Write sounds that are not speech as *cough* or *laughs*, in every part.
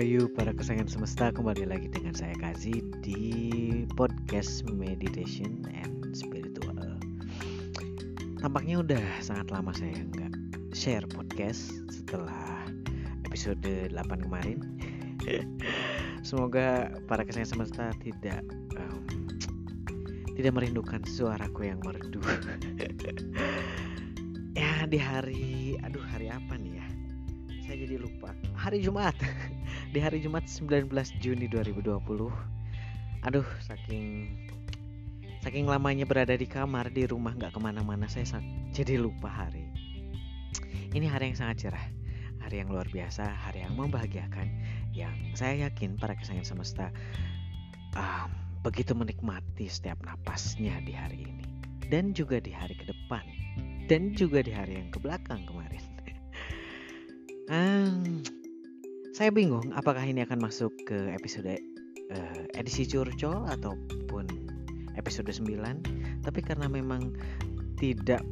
Rahayu para kesayangan semesta Kembali lagi dengan saya Kazi Di podcast Meditation and Spiritual. Tampaknya udah sangat lama saya nggak share podcast Setelah episode 8 kemarin. *laughs* Semoga para kesayangan semesta tidak um, Tidak merindukan suaraku yang merdu. *laughs* Ya di hari Aduh hari apa nih jadi lupa. Hari Jumat. *laughs* Di hari Jumat 19 Juni 2020 aduh saking saking lamanya berada di kamar di rumah nggak ke mana-mana saya jadi lupa hari. Ini hari yang sangat cerah. Hari yang luar biasa hari yang membahagiakan yang saya yakin para kesayangan semesta um, begitu menikmati setiap napasnya di hari ini. Dan juga di hari ke depan. Dan juga di hari yang ke belakang kemarin Hmm, saya bingung apakah ini akan masuk ke episode uh, edisi curcol ataupun episode 9 tapi karena memang tidak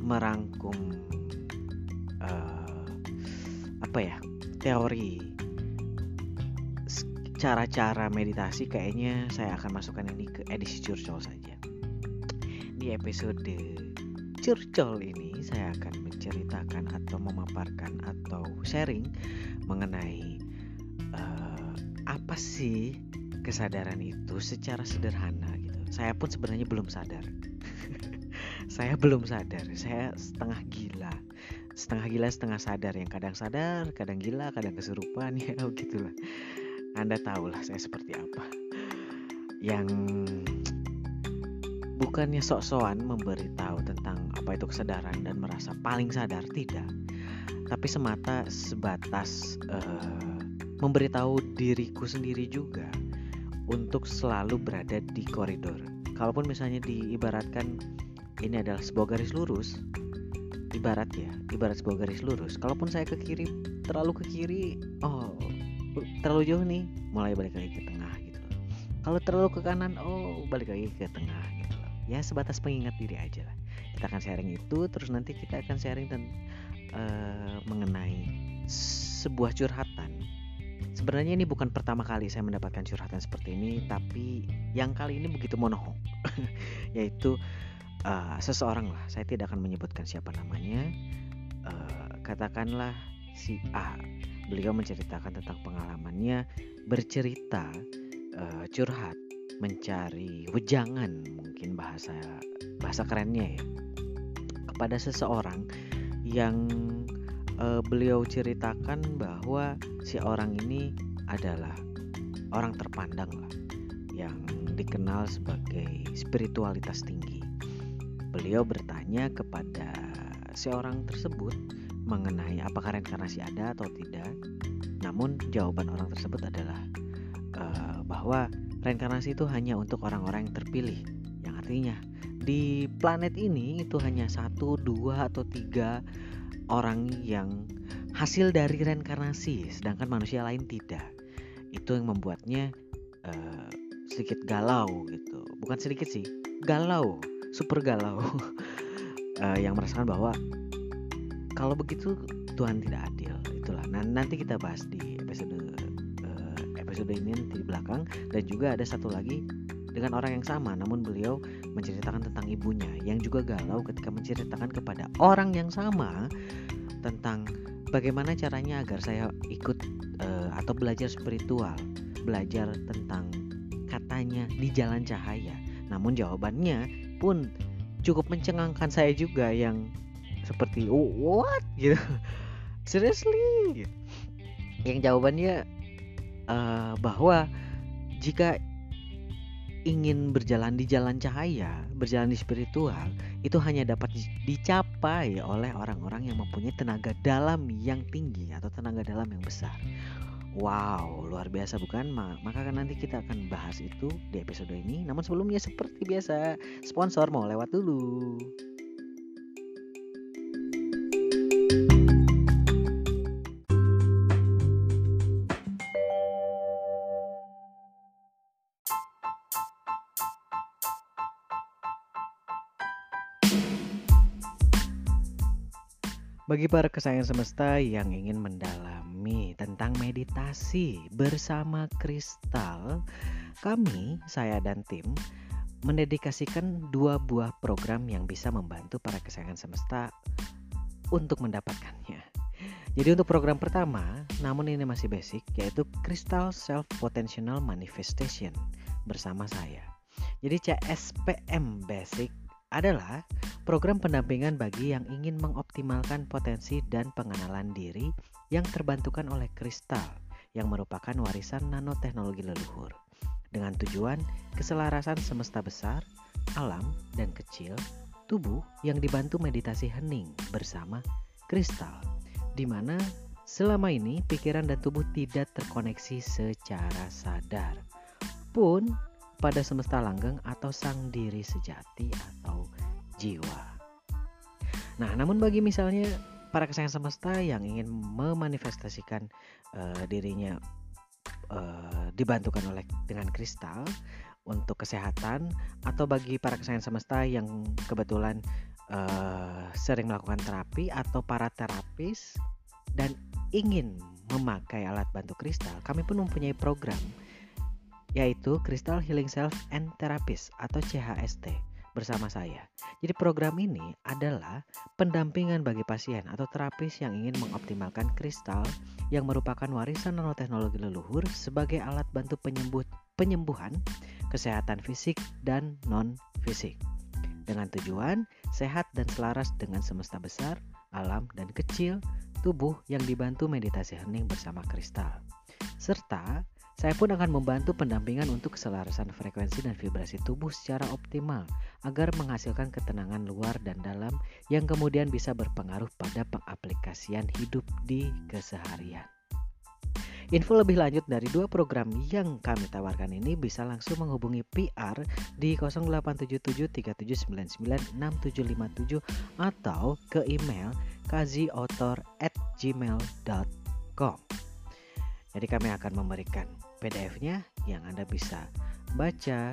merangkum uh, apa ya teori cara-cara meditasi kayaknya saya akan masukkan ini ke edisi curcol saja. Di episode curcol ini saya akan menceritakan atau memaparkan atau sharing mengenai uh, apa sih kesadaran itu secara sederhana gitu. Saya pun sebenarnya belum sadar. *laughs* saya belum sadar. Saya setengah gila. Setengah gila, setengah sadar. Yang kadang sadar, kadang gila, kadang kesurupan *laughs* ya begitulah. Anda tahulah saya seperti apa. Yang bukannya sok-sokan memberitahu tentang apa itu kesadaran dan merasa paling sadar tidak tapi semata sebatas uh, memberitahu diriku sendiri juga untuk selalu berada di koridor. Kalaupun misalnya diibaratkan ini adalah sebuah garis lurus ibarat ya ibarat sebuah garis lurus. Kalaupun saya ke kiri terlalu ke kiri oh terlalu jauh nih mulai balik lagi ke tengah gitu. Kalau terlalu ke kanan oh balik lagi ke tengah ya sebatas pengingat diri aja lah. Kita akan sharing itu terus nanti kita akan sharing dan uh, mengenai sebuah curhatan. Sebenarnya ini bukan pertama kali saya mendapatkan curhatan seperti ini tapi yang kali ini begitu monohok. *laughs* Yaitu uh, seseorang lah. Saya tidak akan menyebutkan siapa namanya. Uh, katakanlah si A. Beliau menceritakan tentang pengalamannya bercerita uh, curhat mencari wejangan mungkin bahasa bahasa kerennya ya kepada seseorang yang uh, beliau ceritakan bahwa si orang ini adalah orang terpandang lah yang dikenal sebagai spiritualitas tinggi. Beliau bertanya kepada si orang tersebut mengenai apakah reinkarnasi ada atau tidak. Namun jawaban orang tersebut adalah uh, bahwa Reinkarnasi itu hanya untuk orang-orang yang terpilih, yang artinya di planet ini itu hanya satu, dua atau tiga orang yang hasil dari reinkarnasi, sedangkan manusia lain tidak. Itu yang membuatnya uh, sedikit galau gitu, bukan sedikit sih, galau, super galau, uh, *laughs* yang merasakan bahwa kalau begitu Tuhan tidak adil. Itulah. Nah nanti kita bahas di episode episode ini di belakang dan juga ada satu lagi dengan orang yang sama namun beliau menceritakan tentang ibunya yang juga galau ketika menceritakan kepada orang yang sama tentang bagaimana caranya agar saya ikut uh, atau belajar spiritual, belajar tentang katanya di jalan cahaya. Namun jawabannya pun cukup mencengangkan saya juga yang seperti oh, what *laughs* gitu. Seriously. Yang jawabannya uh, bahwa jika ingin berjalan di jalan cahaya, berjalan di spiritual, itu hanya dapat dicapai oleh orang-orang yang mempunyai tenaga dalam yang tinggi atau tenaga dalam yang besar. Wow, luar biasa bukan? Maka kan nanti kita akan bahas itu di episode ini. Namun sebelumnya seperti biasa, sponsor mau lewat dulu. Bagi para kesayangan semesta yang ingin mendalami tentang meditasi bersama Kristal. Kami, saya dan tim mendedikasikan dua buah program yang bisa membantu para kesayangan semesta untuk mendapatkannya. Jadi untuk program pertama, namun ini masih basic, yaitu Crystal Self Potential Manifestation bersama saya. Jadi CSPM Basic adalah program pendampingan bagi yang ingin mengoptimalkan potensi dan pengenalan diri yang terbantukan oleh kristal yang merupakan warisan nanoteknologi leluhur. Dengan tujuan keselarasan semesta besar, alam, dan kecil, tubuh yang dibantu meditasi hening bersama kristal, di mana selama ini pikiran dan tubuh tidak terkoneksi secara sadar, pun pada semesta langgeng atau sang diri sejati atau jiwa. Nah, namun bagi misalnya para kesayangan semesta yang ingin memanifestasikan uh, dirinya uh, dibantukan oleh dengan kristal untuk kesehatan atau bagi para kesayangan semesta yang kebetulan uh, sering melakukan terapi atau para terapis dan ingin memakai alat bantu kristal, kami pun mempunyai program yaitu Crystal Healing Self and Therapist atau CHST bersama saya. Jadi program ini adalah pendampingan bagi pasien atau terapis yang ingin mengoptimalkan kristal yang merupakan warisan nanoteknologi leluhur sebagai alat bantu penyembuh, penyembuhan kesehatan fisik dan non-fisik. Dengan tujuan sehat dan selaras dengan semesta besar, alam dan kecil, tubuh yang dibantu meditasi hening bersama kristal. Serta saya pun akan membantu pendampingan untuk keselarasan frekuensi dan vibrasi tubuh secara optimal agar menghasilkan ketenangan luar dan dalam yang kemudian bisa berpengaruh pada pengaplikasian hidup di keseharian. Info lebih lanjut dari dua program yang kami tawarkan ini bisa langsung menghubungi PR di 087737996757 atau ke email kaziotor@gmail.com. Jadi kami akan memberikan PDF-nya yang Anda bisa baca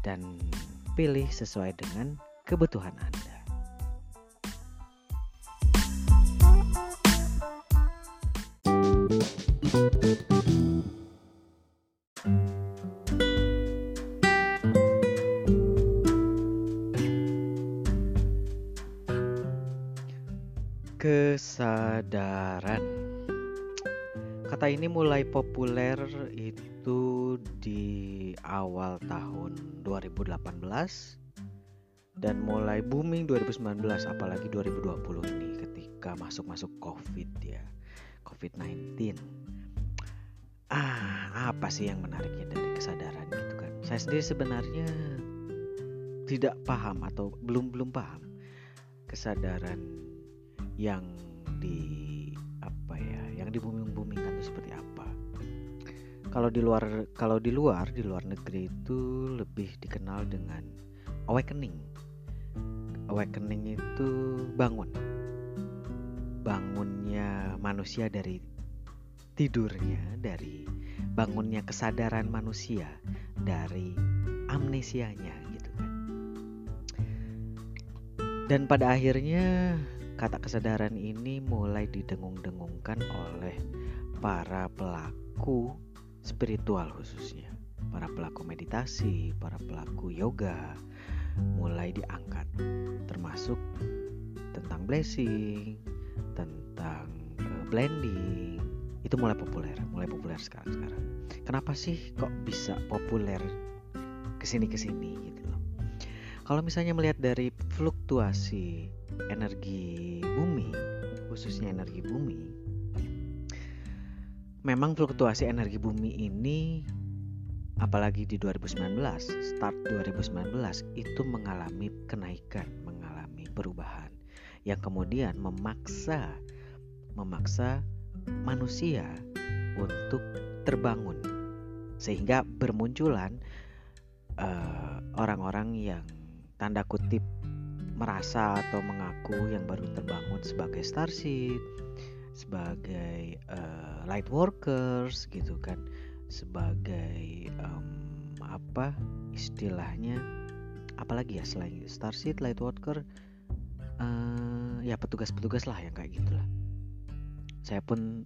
dan pilih sesuai dengan kebutuhan Anda. Kesadaran Kata ini mulai populer itu di awal tahun 2018 dan mulai booming 2019 apalagi 2020 ini ketika masuk-masuk Covid ya. Covid-19. Ah, apa sih yang menariknya dari kesadaran gitu kan? Saya sendiri sebenarnya tidak paham atau belum belum paham kesadaran yang di kalau di luar kalau di luar di luar negeri itu lebih dikenal dengan awakening. Awakening itu bangun. Bangunnya manusia dari tidurnya dari bangunnya kesadaran manusia dari amnesianya gitu kan. Dan pada akhirnya Kata kesadaran ini mulai didengung-dengungkan oleh para pelaku spiritual khususnya, para pelaku meditasi, para pelaku yoga mulai diangkat termasuk tentang blessing, tentang uh, blending. Itu mulai populer, mulai populer sekarang sekarang. Kenapa sih kok bisa populer ke sini ke sini gitu loh? Kalau misalnya melihat dari fluktuasi energi bumi, khususnya energi bumi, memang fluktuasi energi bumi ini apalagi di 2019, start 2019 itu mengalami kenaikan, mengalami perubahan. Yang kemudian memaksa memaksa manusia untuk terbangun. Sehingga bermunculan eh, orang-orang uh, yang tanda kutip merasa atau mengaku yang baru terbangun sebagai starship, sebagai uh, light workers gitu kan, sebagai um, apa istilahnya, apalagi ya selain starship, light worker, uh, ya petugas-petugas lah yang kayak gitulah. Saya pun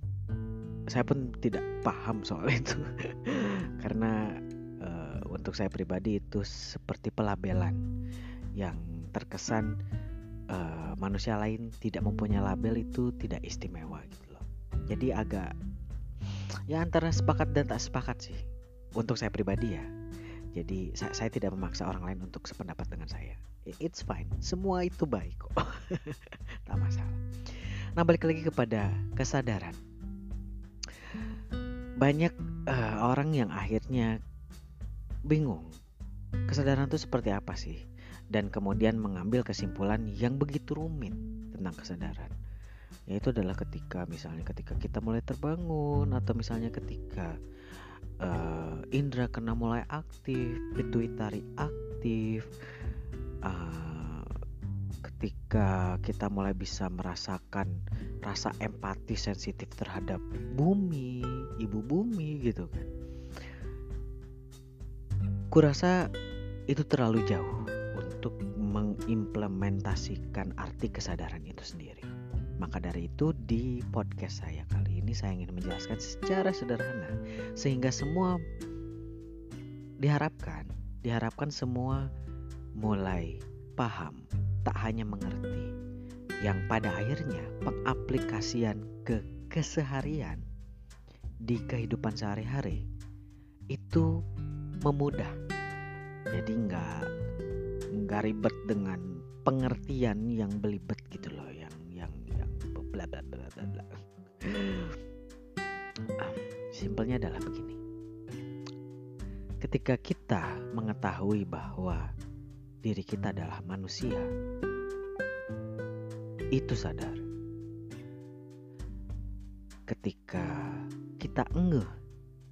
saya pun tidak paham soal *laughs* itu karena uh, untuk saya pribadi itu seperti pelabelan yang terkesan uh, manusia lain tidak mempunyai label itu tidak istimewa gitu loh. Jadi agak ya antara sepakat dan tak sepakat sih. Untuk saya pribadi ya. Jadi saya, saya tidak memaksa orang lain untuk sependapat dengan saya. It's fine. Semua itu baik kok. *laughs* Tak masalah. Nah balik lagi kepada kesadaran. Banyak uh, orang yang akhirnya bingung. Kesadaran itu seperti apa sih dan kemudian mengambil kesimpulan yang begitu rumit tentang kesadaran yaitu adalah ketika misalnya ketika kita mulai terbangun atau misalnya ketika uh, indera kena mulai aktif pituitari aktif uh, ketika kita mulai bisa merasakan rasa empati sensitif terhadap bumi, ibu bumi gitu kan. Kurasa itu terlalu jauh untuk mengimplementasikan arti kesadaran itu sendiri. Maka dari itu di podcast saya kali ini saya ingin menjelaskan secara sederhana sehingga semua diharapkan diharapkan semua mulai paham, tak hanya mengerti, yang pada akhirnya pengaplikasian ke keseharian di kehidupan sehari-hari itu memudah. Jadi nggak nggak ribet dengan pengertian yang belibet gitu loh, yang yang yang bla bla bla bla bla. Ah, simpelnya adalah begini. Ketika kita mengetahui bahwa diri kita adalah manusia, itu sadar. Ketika kita engeh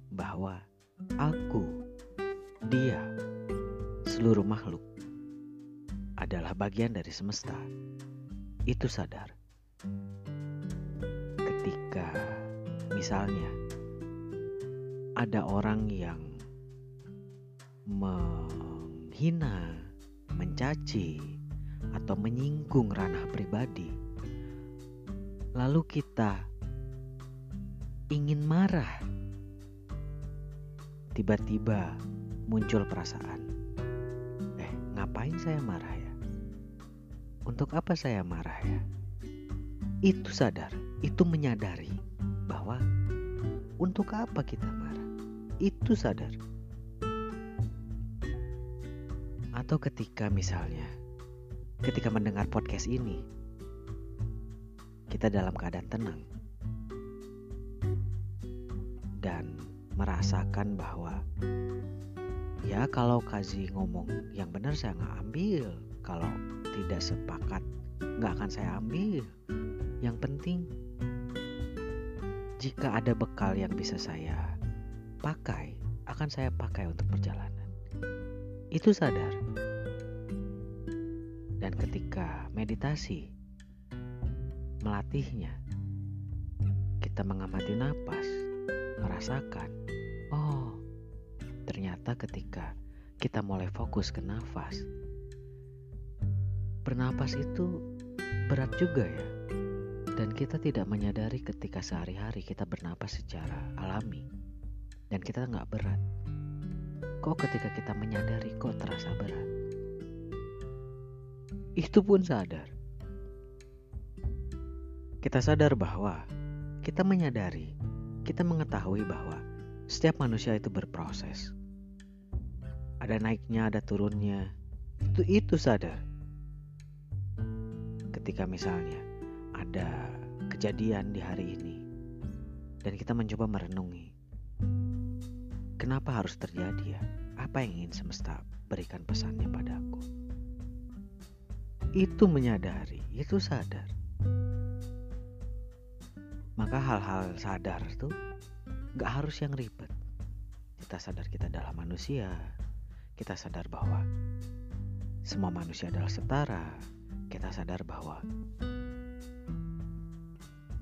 bahwa aku, dia, seluruh makhluk adalah bagian dari semesta, itu sadar. Ketika misalnya ada orang yang menghina mencaci, atau menyinggung ranah pribadi, lalu kita ingin marah, tiba-tiba muncul perasaan, "Eh, ngapain saya marah? Untuk apa saya marah ya?" Itu sadar, itu menyadari bahwa untuk apa kita marah. Itu sadar. Atau ketika misalnya ketika mendengar podcast ini kita dalam keadaan tenang dan merasakan bahwa ya kalau Kazi ngomong yang benar saya nggak ambil kalau tidak sepakat nggak akan saya ambil yang penting jika ada bekal yang bisa saya pakai akan saya pakai untuk perjalanan itu sadar. Dan ketika meditasi, melatihnya, kita mengamati napas, merasakan, oh, ternyata ketika kita mulai fokus ke nafas, bernapas itu berat juga ya. Dan kita tidak menyadari ketika sehari-hari kita bernapas secara alami dan kita nggak berat Kok ketika kita menyadari kok terasa berat? Itu pun sadar. Kita sadar bahwa kita menyadari, kita mengetahui bahwa setiap manusia itu berproses. Ada naiknya, ada turunnya. Itu itu sadar. Ketika misalnya ada kejadian di hari ini dan kita mencoba merenungi Kenapa harus terjadi ya? Apa yang ingin semesta berikan pesannya padaku? Itu menyadari, itu sadar. Maka hal-hal sadar tuh gak harus yang ribet. Kita sadar kita adalah manusia. Kita sadar bahwa semua manusia adalah setara. Kita sadar bahwa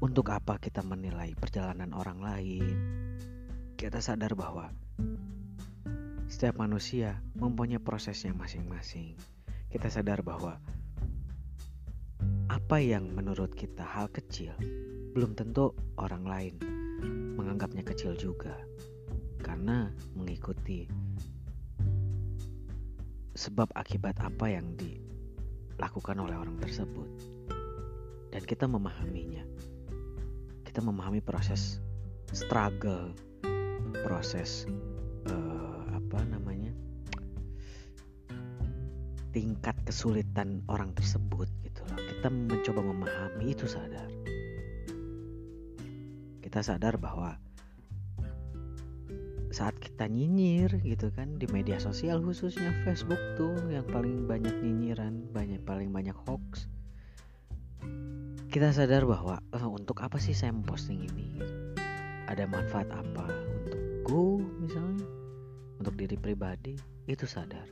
untuk apa kita menilai perjalanan orang lain? Kita sadar bahwa setiap manusia mempunyai prosesnya masing-masing. Kita sadar bahwa apa yang menurut kita hal kecil belum tentu orang lain menganggapnya kecil juga karena mengikuti sebab akibat apa yang dilakukan oleh orang tersebut. Dan kita memahaminya. Kita memahami proses struggle proses uh, apa namanya tingkat kesulitan orang tersebut gitu loh. Kita mencoba memahami itu sadar. Kita sadar bahwa saat kita nyinyir gitu kan di media sosial khususnya Facebook tuh yang paling banyak nyinyiran banyak paling banyak hoax. Kita sadar bahwa eh, untuk apa sih saya memposting ini? Ada manfaat apa untukku misalnya? Untuk diri pribadi itu sadar.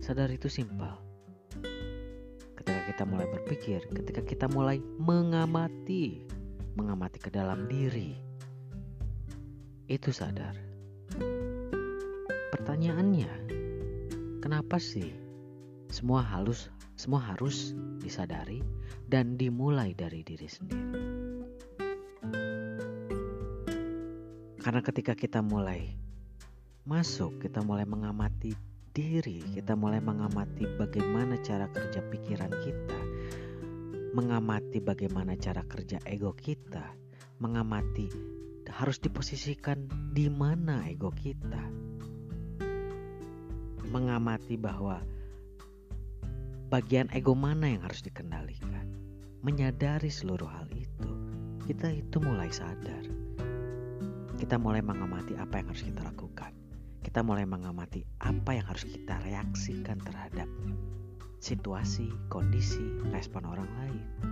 Sadar itu simpel. Ketika kita mulai berpikir ketika kita mulai mengamati mengamati ke dalam diri itu sadar. Pertanyaannya, kenapa sih semua halus semua harus disadari dan dimulai dari diri sendiri? Karena ketika kita mulai masuk, kita mulai mengamati diri, kita mulai mengamati bagaimana cara kerja pikiran kita, mengamati bagaimana cara kerja ego kita, mengamati harus diposisikan di mana ego kita. Mengamati bahwa bagian ego mana yang harus dikendalikan. Menyadari seluruh hal itu, kita itu mulai sadar. Kita mulai mengamati apa yang harus kita lakukan. Kita mulai mengamati apa yang harus kita reaksikan terhadap situasi, kondisi, respon orang lain.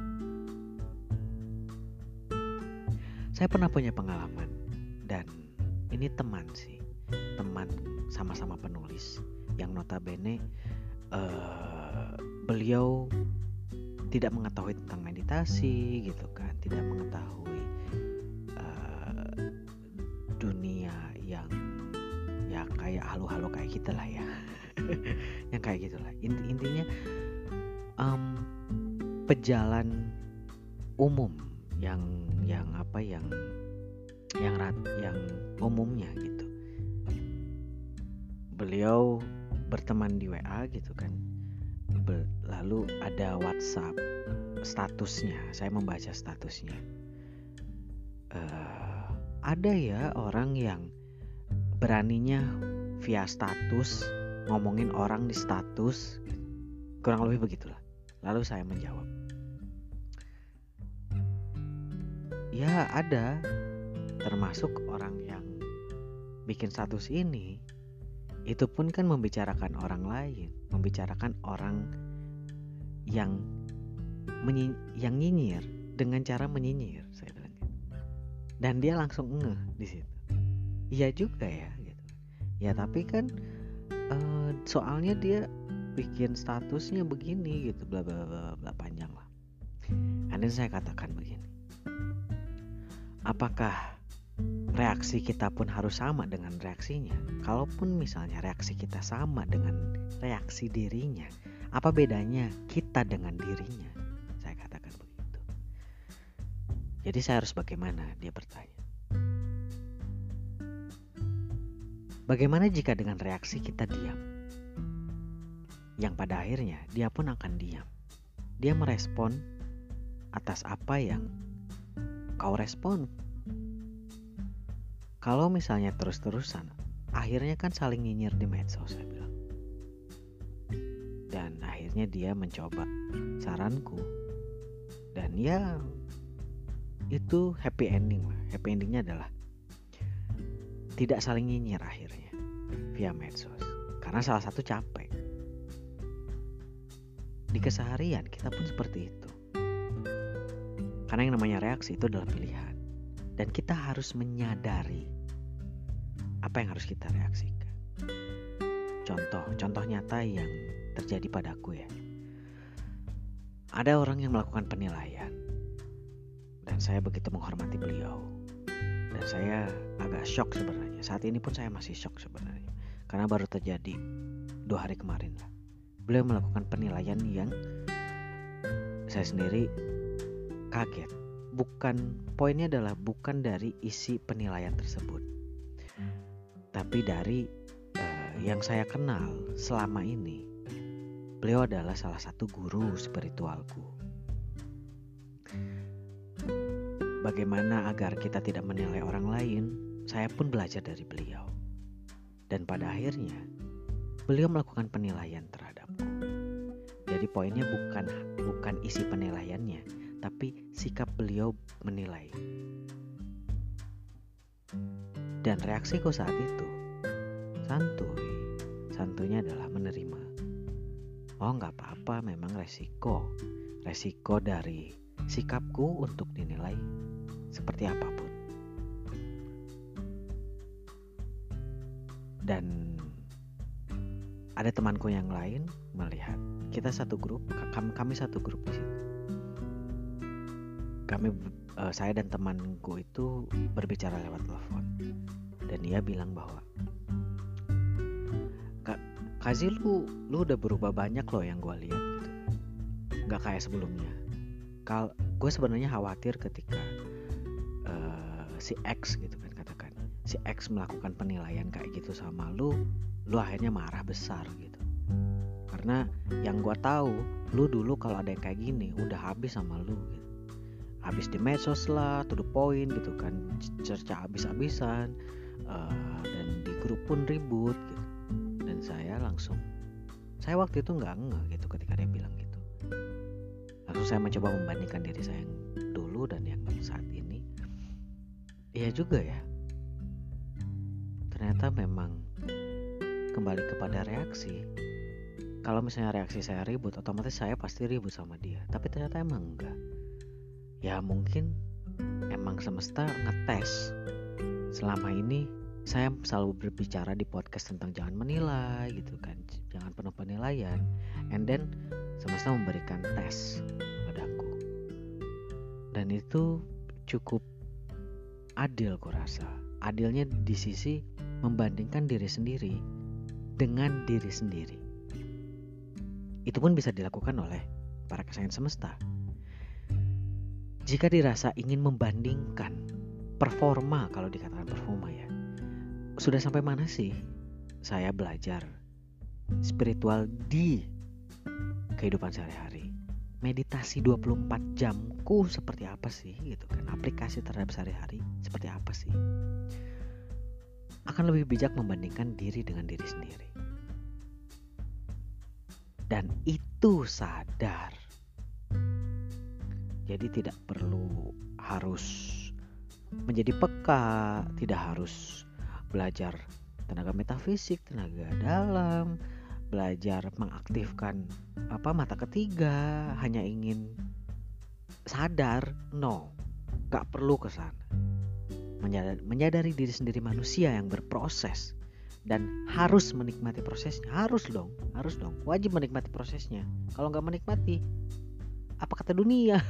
Saya pernah punya pengalaman dan ini teman sih, teman sama-sama penulis yang notabene uh, beliau tidak mengetahui tentang meditasi gitu kan, tidak mengetahui uh, dunia yang ya kayak halu-halu kayak kita lah ya, *laughs* yang kayak gitulah. Inti intinya um, pejalan umum yang yang apa yang yang rat, yang umumnya gitu. Beliau berteman di WA gitu kan. Lalu ada WhatsApp statusnya saya membaca statusnya. Uh, ada ya orang yang beraninya via status ngomongin orang di status kurang lebih begitulah. Lalu saya menjawab ya ada. Termasuk orang yang bikin status ini. Itu pun kan membicarakan orang lain. Membicarakan orang yang menyi yang nyinyir. Dengan cara menyinyir saya bilang gitu. dan dia langsung ngeh di situ. Iya juga ya gitu. Ya tapi kan uh, soalnya dia bikin statusnya begini gitu. Bla bla bla bla panjang lah. Dan saya katakan begini apakah reaksi kita pun harus sama dengan reaksinya? Kalaupun misalnya reaksi kita sama dengan reaksi dirinya, apa bedanya kita dengan dirinya? Saya katakan begitu. Jadi saya harus bagaimana? Dia bertanya. Bagaimana jika dengan reaksi kita diam? Yang pada akhirnya dia pun akan diam. Dia merespon atas apa yang kau respon kalau misalnya terus-terusan, akhirnya kan saling nyinyir di medsos saya bilang. Dan akhirnya dia mencoba saranku. Dan ya itu happy ending. Happy endingnya adalah tidak saling nyinyir akhirnya via medsos. Karena salah satu capek. Di keseharian kita pun seperti itu. Karena yang namanya reaksi itu adalah pilihan dan kita harus menyadari apa yang harus kita reaksikan. Contoh, contoh nyata yang terjadi padaku ya. Ada orang yang melakukan penilaian dan saya begitu menghormati beliau. Dan saya agak shock sebenarnya. Saat ini pun saya masih shock sebenarnya. Karena baru terjadi dua hari kemarin lah. Beliau melakukan penilaian yang saya sendiri kaget. Bukan poinnya adalah bukan dari isi penilaian tersebut tapi dari uh, yang saya kenal selama ini. Beliau adalah salah satu guru spiritualku. Bagaimana agar kita tidak menilai orang lain saya pun belajar dari beliau. Dan pada akhirnya beliau melakukan penilaian terhadapku. Jadi poinnya bukan bukan isi penilaiannya tapi sikap beliau menilai. Dan reaksiku saat itu santuy. Santunya adalah menerima. Oh nggak apa-apa, memang resiko. Resiko dari sikapku untuk dinilai seperti apa pun. Dan ada temanku yang lain melihat kita satu grup, kami, satu grup di situ kami uh, saya dan temanku itu berbicara lewat telepon. Dan dia bilang bahwa kak Kazi lu lu udah berubah banyak loh yang gue lihat gitu. Nggak kayak sebelumnya. Kal gue sebenarnya khawatir ketika uh, si X gitu kan katakan si X melakukan penilaian kayak gitu sama lu lu akhirnya marah besar gitu. Karena yang gue tahu lu dulu kalau ada yang kayak gini udah habis sama lu gitu habis di medsos lah to the point gitu kan. Cerca habis-habisan uh, dan di grup pun ribut gitu. Dan saya langsung saya waktu itu nggak ngeh gitu ketika dia bilang gitu. Langsung saya mencoba membandingkan diri saya yang dulu dan yang saat ini. Iya juga ya. Ternyata memang kembali kepada reaksi. Kalau misalnya reaksi saya ribut otomatis saya pasti ribut sama dia. Tapi ternyata emang enggak ya mungkin emang semesta ngetes. Selama ini saya selalu berbicara di podcast tentang jangan menilai gitu kan. Jangan penuh penilaian. And then semesta memberikan tes padaku. Dan itu cukup adil kurasa. Adilnya di sisi membandingkan diri sendiri dengan diri sendiri. Itu pun bisa dilakukan oleh para kesayangan semesta jika dirasa ingin membandingkan performa kalau dikatakan performa ya sudah sampai mana sih saya belajar spiritual di kehidupan sehari-hari? Meditasi 24 jamku seperti apa sih gitu kan? Aplikasi terhadap sehari-hari seperti apa sih? Akan lebih bijak membandingkan diri dengan diri sendiri. Dan itu sadar jadi tidak perlu harus menjadi peka, tidak harus belajar tenaga metafisik, tenaga dalam, belajar mengaktifkan apa mata ketiga, hanya ingin sadar, no, gak perlu ke sana. Menyadari, menyadari diri sendiri manusia yang berproses dan harus menikmati prosesnya, harus dong, harus dong, wajib menikmati prosesnya. Kalau nggak menikmati, apa kata dunia?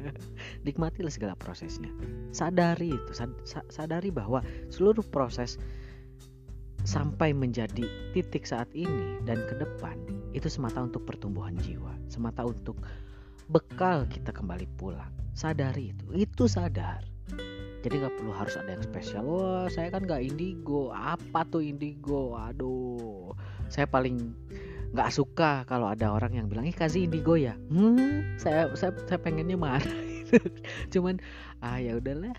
*laughs* Nikmatilah segala prosesnya. Sadari itu sad, sadari bahwa seluruh proses sampai menjadi titik saat ini dan ke depan itu semata untuk pertumbuhan jiwa semata untuk bekal kita kembali pulang. Sadari itu itu sadar. Jadi nggak perlu harus ada yang spesial. Wah saya kan nggak indigo. Apa tuh indigo? Aduh. Saya paling nggak suka kalau ada orang yang bilang ih kasih indigo ya? Hmm saya saya saya pengennya marah. *laughs* Cuman ah ya udahlah.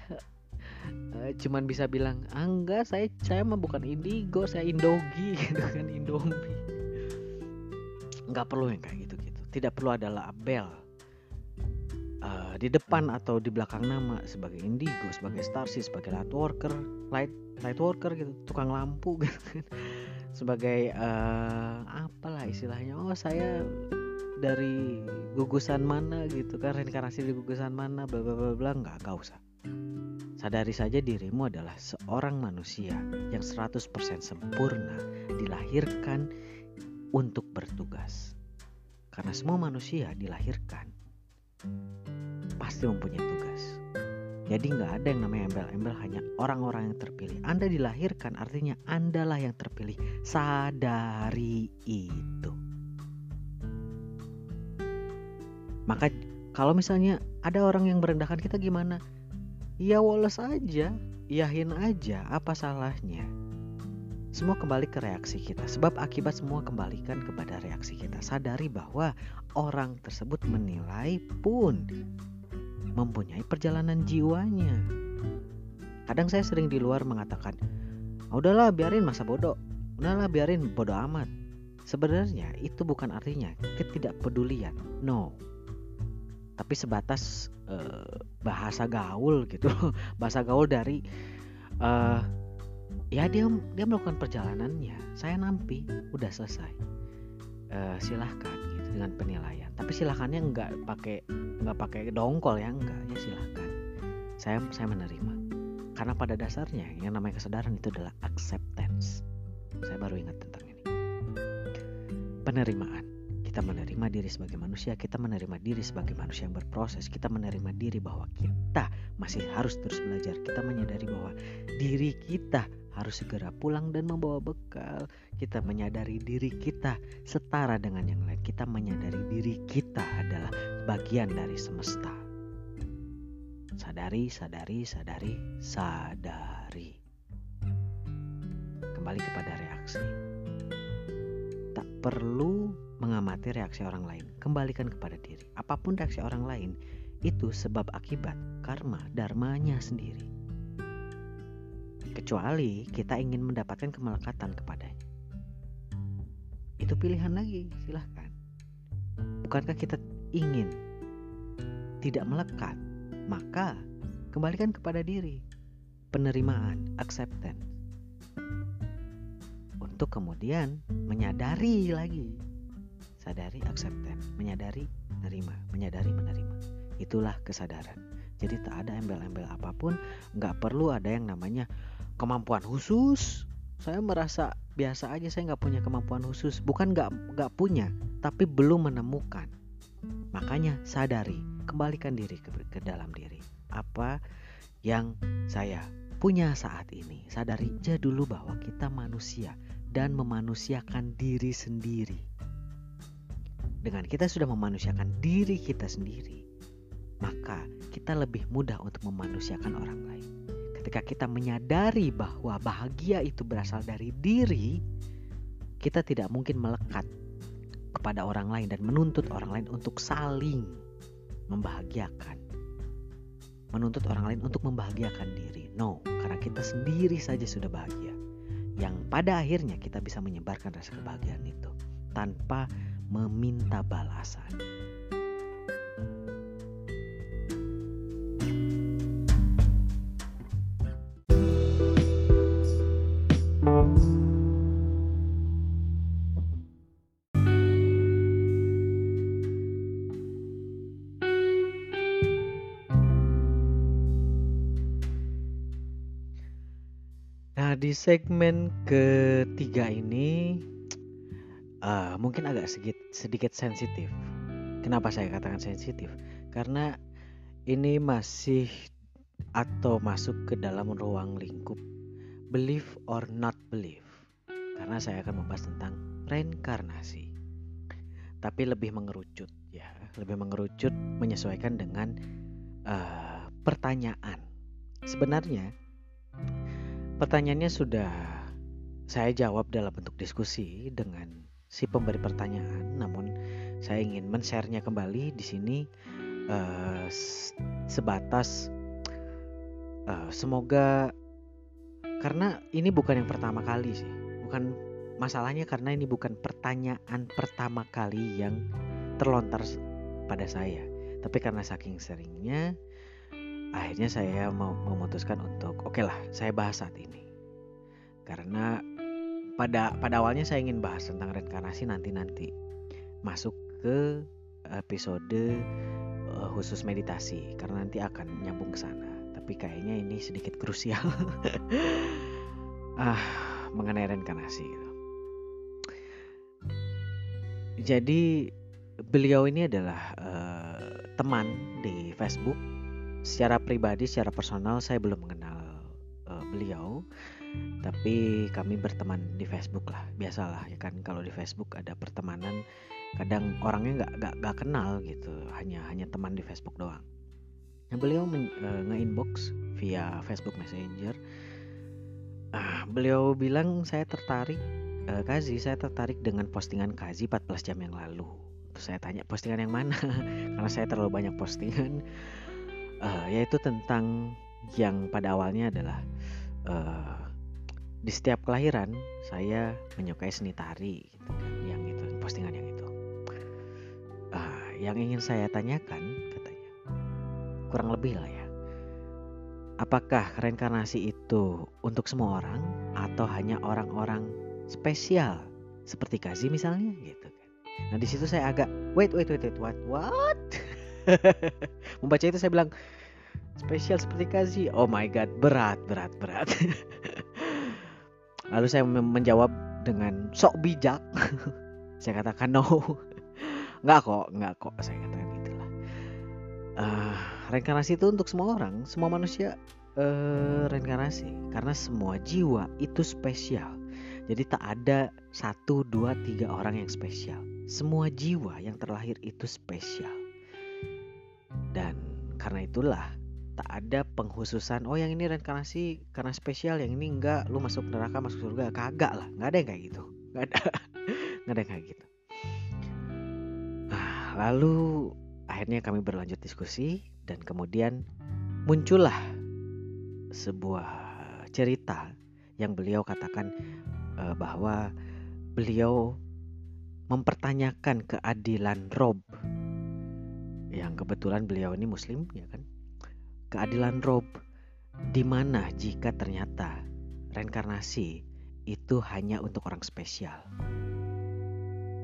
Uh, cuman bisa bilang ah, enggak saya saya mah bukan indigo saya indogi *laughs* gitu kan indomie. Nggak perlu yang kayak gitu gitu tidak perlu ada label uh, di depan atau di belakang nama sebagai indigo sebagai starseed sebagai light worker light light worker gitu tukang lampu *laughs* gitu kan sebagai uh, apalah istilahnya oh saya dari gugusan mana gitu kan reinkarnasi di gugusan mana bla bla bla bla nggak gak usah. Sadari saja dirimu adalah seorang manusia yang 100% sempurna dilahirkan untuk bertugas. Karena semua manusia dilahirkan pasti mempunyai tugas jadi nggak ada yang namanya embel-embel hanya orang-orang yang terpilih. Anda dilahirkan artinya Andalah yang terpilih. Sadari itu. Maka kalau misalnya ada orang yang merendahkan kita gimana ya woles aja iyahin aja apa salahnya semua kembali ke reaksi kita sebab akibat semua kembalikan kepada reaksi kita sadari bahwa orang tersebut menilai pun mempunyai perjalanan jiwanya. Kadang saya sering di luar mengatakan ah, udahlah biarin masa bodoh. Udahlah biarin bodoh amat. Sebenarnya itu bukan artinya ketidakpedulian no. Tapi sebatas uh, bahasa gaul gitu. *laughs* Bahasa gaul dari uh, ya dia dia melakukan perjalanannya. Saya nampi udah selesai. Uh, silahkan dengan penilaian. Tapi silahkannya nggak pakai nggak pakai dongkol ya enggak ya silahkan saya saya menerima. Karena pada dasarnya yang namanya kesadaran itu adalah acceptance. Saya baru ingat tentang ini. Penerimaan. Kita menerima diri sebagai manusia, kita menerima diri sebagai manusia yang berproses, kita menerima diri bahwa kita masih harus terus belajar, kita menyadari bahwa diri kita harus segera pulang dan membawa bekal. Kita menyadari diri kita setara dengan yang lain. Kita menyadari diri kita adalah bagian dari semesta. Sadari, sadari, sadari, sadari. Kembali kepada reaksi. Tak perlu mengamati reaksi orang lain, kembalikan kepada diri. Apa pun reaksi orang lain, itu sebab akibat karma dharmanya sendiri. Kecuali kita ingin mendapatkan kemelekatan kepadanya. Itu pilihan lagi, silahkan. Bukankah kita ingin tidak melekat? Maka kembalikan kepada diri. Penerimaan, acceptance. Untuk kemudian menyadari lagi sadari acceptance menyadari menerima menyadari menerima itulah kesadaran jadi tak ada embel-embel apa pun nggak perlu ada yang namanya kemampuan khusus. Saya merasa biasa aja saya nggak punya kemampuan khusus. Bukan nggak nggak punya tapi belum menemukan. Makanya sadari kembalikan diri ke, ke dalam diri. Apa yang saya punya saat ini sadari aja dulu bahwa kita manusia dan memanusiakan diri sendiri. Dengan kita sudah memanusiakan diri kita sendiri, maka kita lebih mudah untuk memanusiakan orang lain. Ketika kita menyadari bahwa bahagia itu berasal dari diri, kita tidak mungkin melekat kepada orang lain dan menuntut orang lain untuk saling membahagiakan. Menuntut orang lain untuk membahagiakan diri. No, karena kita sendiri saja sudah bahagia. Yang pada akhirnya kita bisa menyebarkan rasa kebahagiaan itu tanpa meminta balasan. Segmen ketiga ini uh, mungkin agak sedikit sedikit sensitif. Kenapa saya katakan sensitif? Karena ini masih atau masuk ke dalam ruang lingkup believe or not believe. Karena saya akan membahas tentang reinkarnasi. Tapi lebih mengerucut ya, lebih mengerucut menyesuaikan dengan uh, pertanyaan. Sebenarnya pertanyaannya sudah saya jawab dalam bentuk diskusi dengan si pemberi pertanyaan, namun saya ingin men-share-nya kembali di sini uh, sebatas uh, semoga karena ini bukan yang pertama kali sih, bukan masalahnya karena ini bukan pertanyaan pertama kali yang terlontar pada saya, tapi karena saking seringnya akhirnya saya memutuskan untuk oke okay lah saya bahas saat ini karena pada pada awalnya saya ingin bahas tentang reinkarnasi nanti-nanti masuk ke episode uh, khusus meditasi karena nanti akan nyambung ke sana. Tapi kayaknya ini sedikit krusial. *laughs* ah, mengenai reinkarnasi gitu. Jadi beliau ini adalah uh, teman di Facebook. Secara pribadi, secara personal saya belum mengenal uh, beliau. Tapi kami berteman di Facebook lah biasalah ya kan? Kalau di Facebook ada pertemanan kadang orangnya nggak nggak nggak kenal gitu hanya hanya teman di Facebook doang. Nah, beliau men, uh, nge-inbox via Facebook Messenger. Uh, beliau bilang saya tertarik uh, Kazi saya tertarik dengan postingan Kazi 14 jam yang lalu. Terus saya tanya postingan yang mana? *laughs* Karena saya terlalu banyak postingan uh, yaitu tentang yang pada awalnya adalah uh, di setiap kelahiran saya menyukai seni tari gitu kan yang itu postingan yang itu. Uh, yang ingin saya tanyakan katanya kurang lebih lah ya apakah reinkarnasi itu untuk semua orang atau hanya orang-orang spesial seperti Kazi misalnya gitu kan. Nah di situ saya agak wait wait wait wait what what *laughs* *laughs* membaca itu saya bilang spesial seperti Kazi oh my god berat berat berat *laughs* Lalu saya menjawab dengan sok bijak. *laughs* saya katakan no. Nggak kok, nggak kok saya katakan gitulah. Uh, reinkarnasi itu untuk semua orang, semua manusia uh, reinkarnasi karena semua jiwa itu spesial. Jadi tak ada satu, dua, tiga orang yang spesial. Semua jiwa yang terlahir itu spesial. Karena itulah tak ada penghususan oh yang ini reinkarnasi karena spesial yang ini enggak lu masuk neraka masuk surga. Kagak lah nggak ada yang kayak gitu. *laughs* Nggak ada nggak ada yang kayak gitu. Nah, lalu akhirnya kami berlanjut diskusi dan kemudian muncullah sebuah cerita yang beliau katakan uh, bahwa beliau mempertanyakan keadilan Rob yang kebetulan beliau ini muslim ya kan keadilan Rob di mana jika ternyata reinkarnasi itu hanya untuk orang spesial.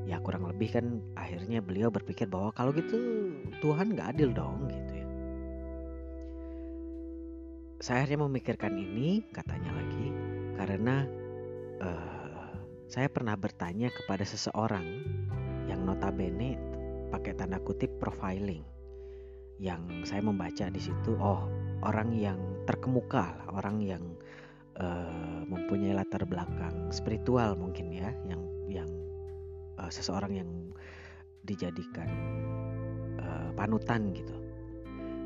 Ya kurang lebih kan akhirnya beliau berpikir bahwa kalau gitu Tuhan gak adil dong gitu ya. Saya akhirnya memikirkan ini katanya lagi karena uh, saya pernah bertanya kepada seseorang yang notabene pakai tanda kutip profiling. Yang saya membaca di situ oh orang yang terkemuka orang yang uh, mempunyai latar belakang spiritual mungkin ya yang yang uh, seseorang yang dijadikan uh, panutan gitu.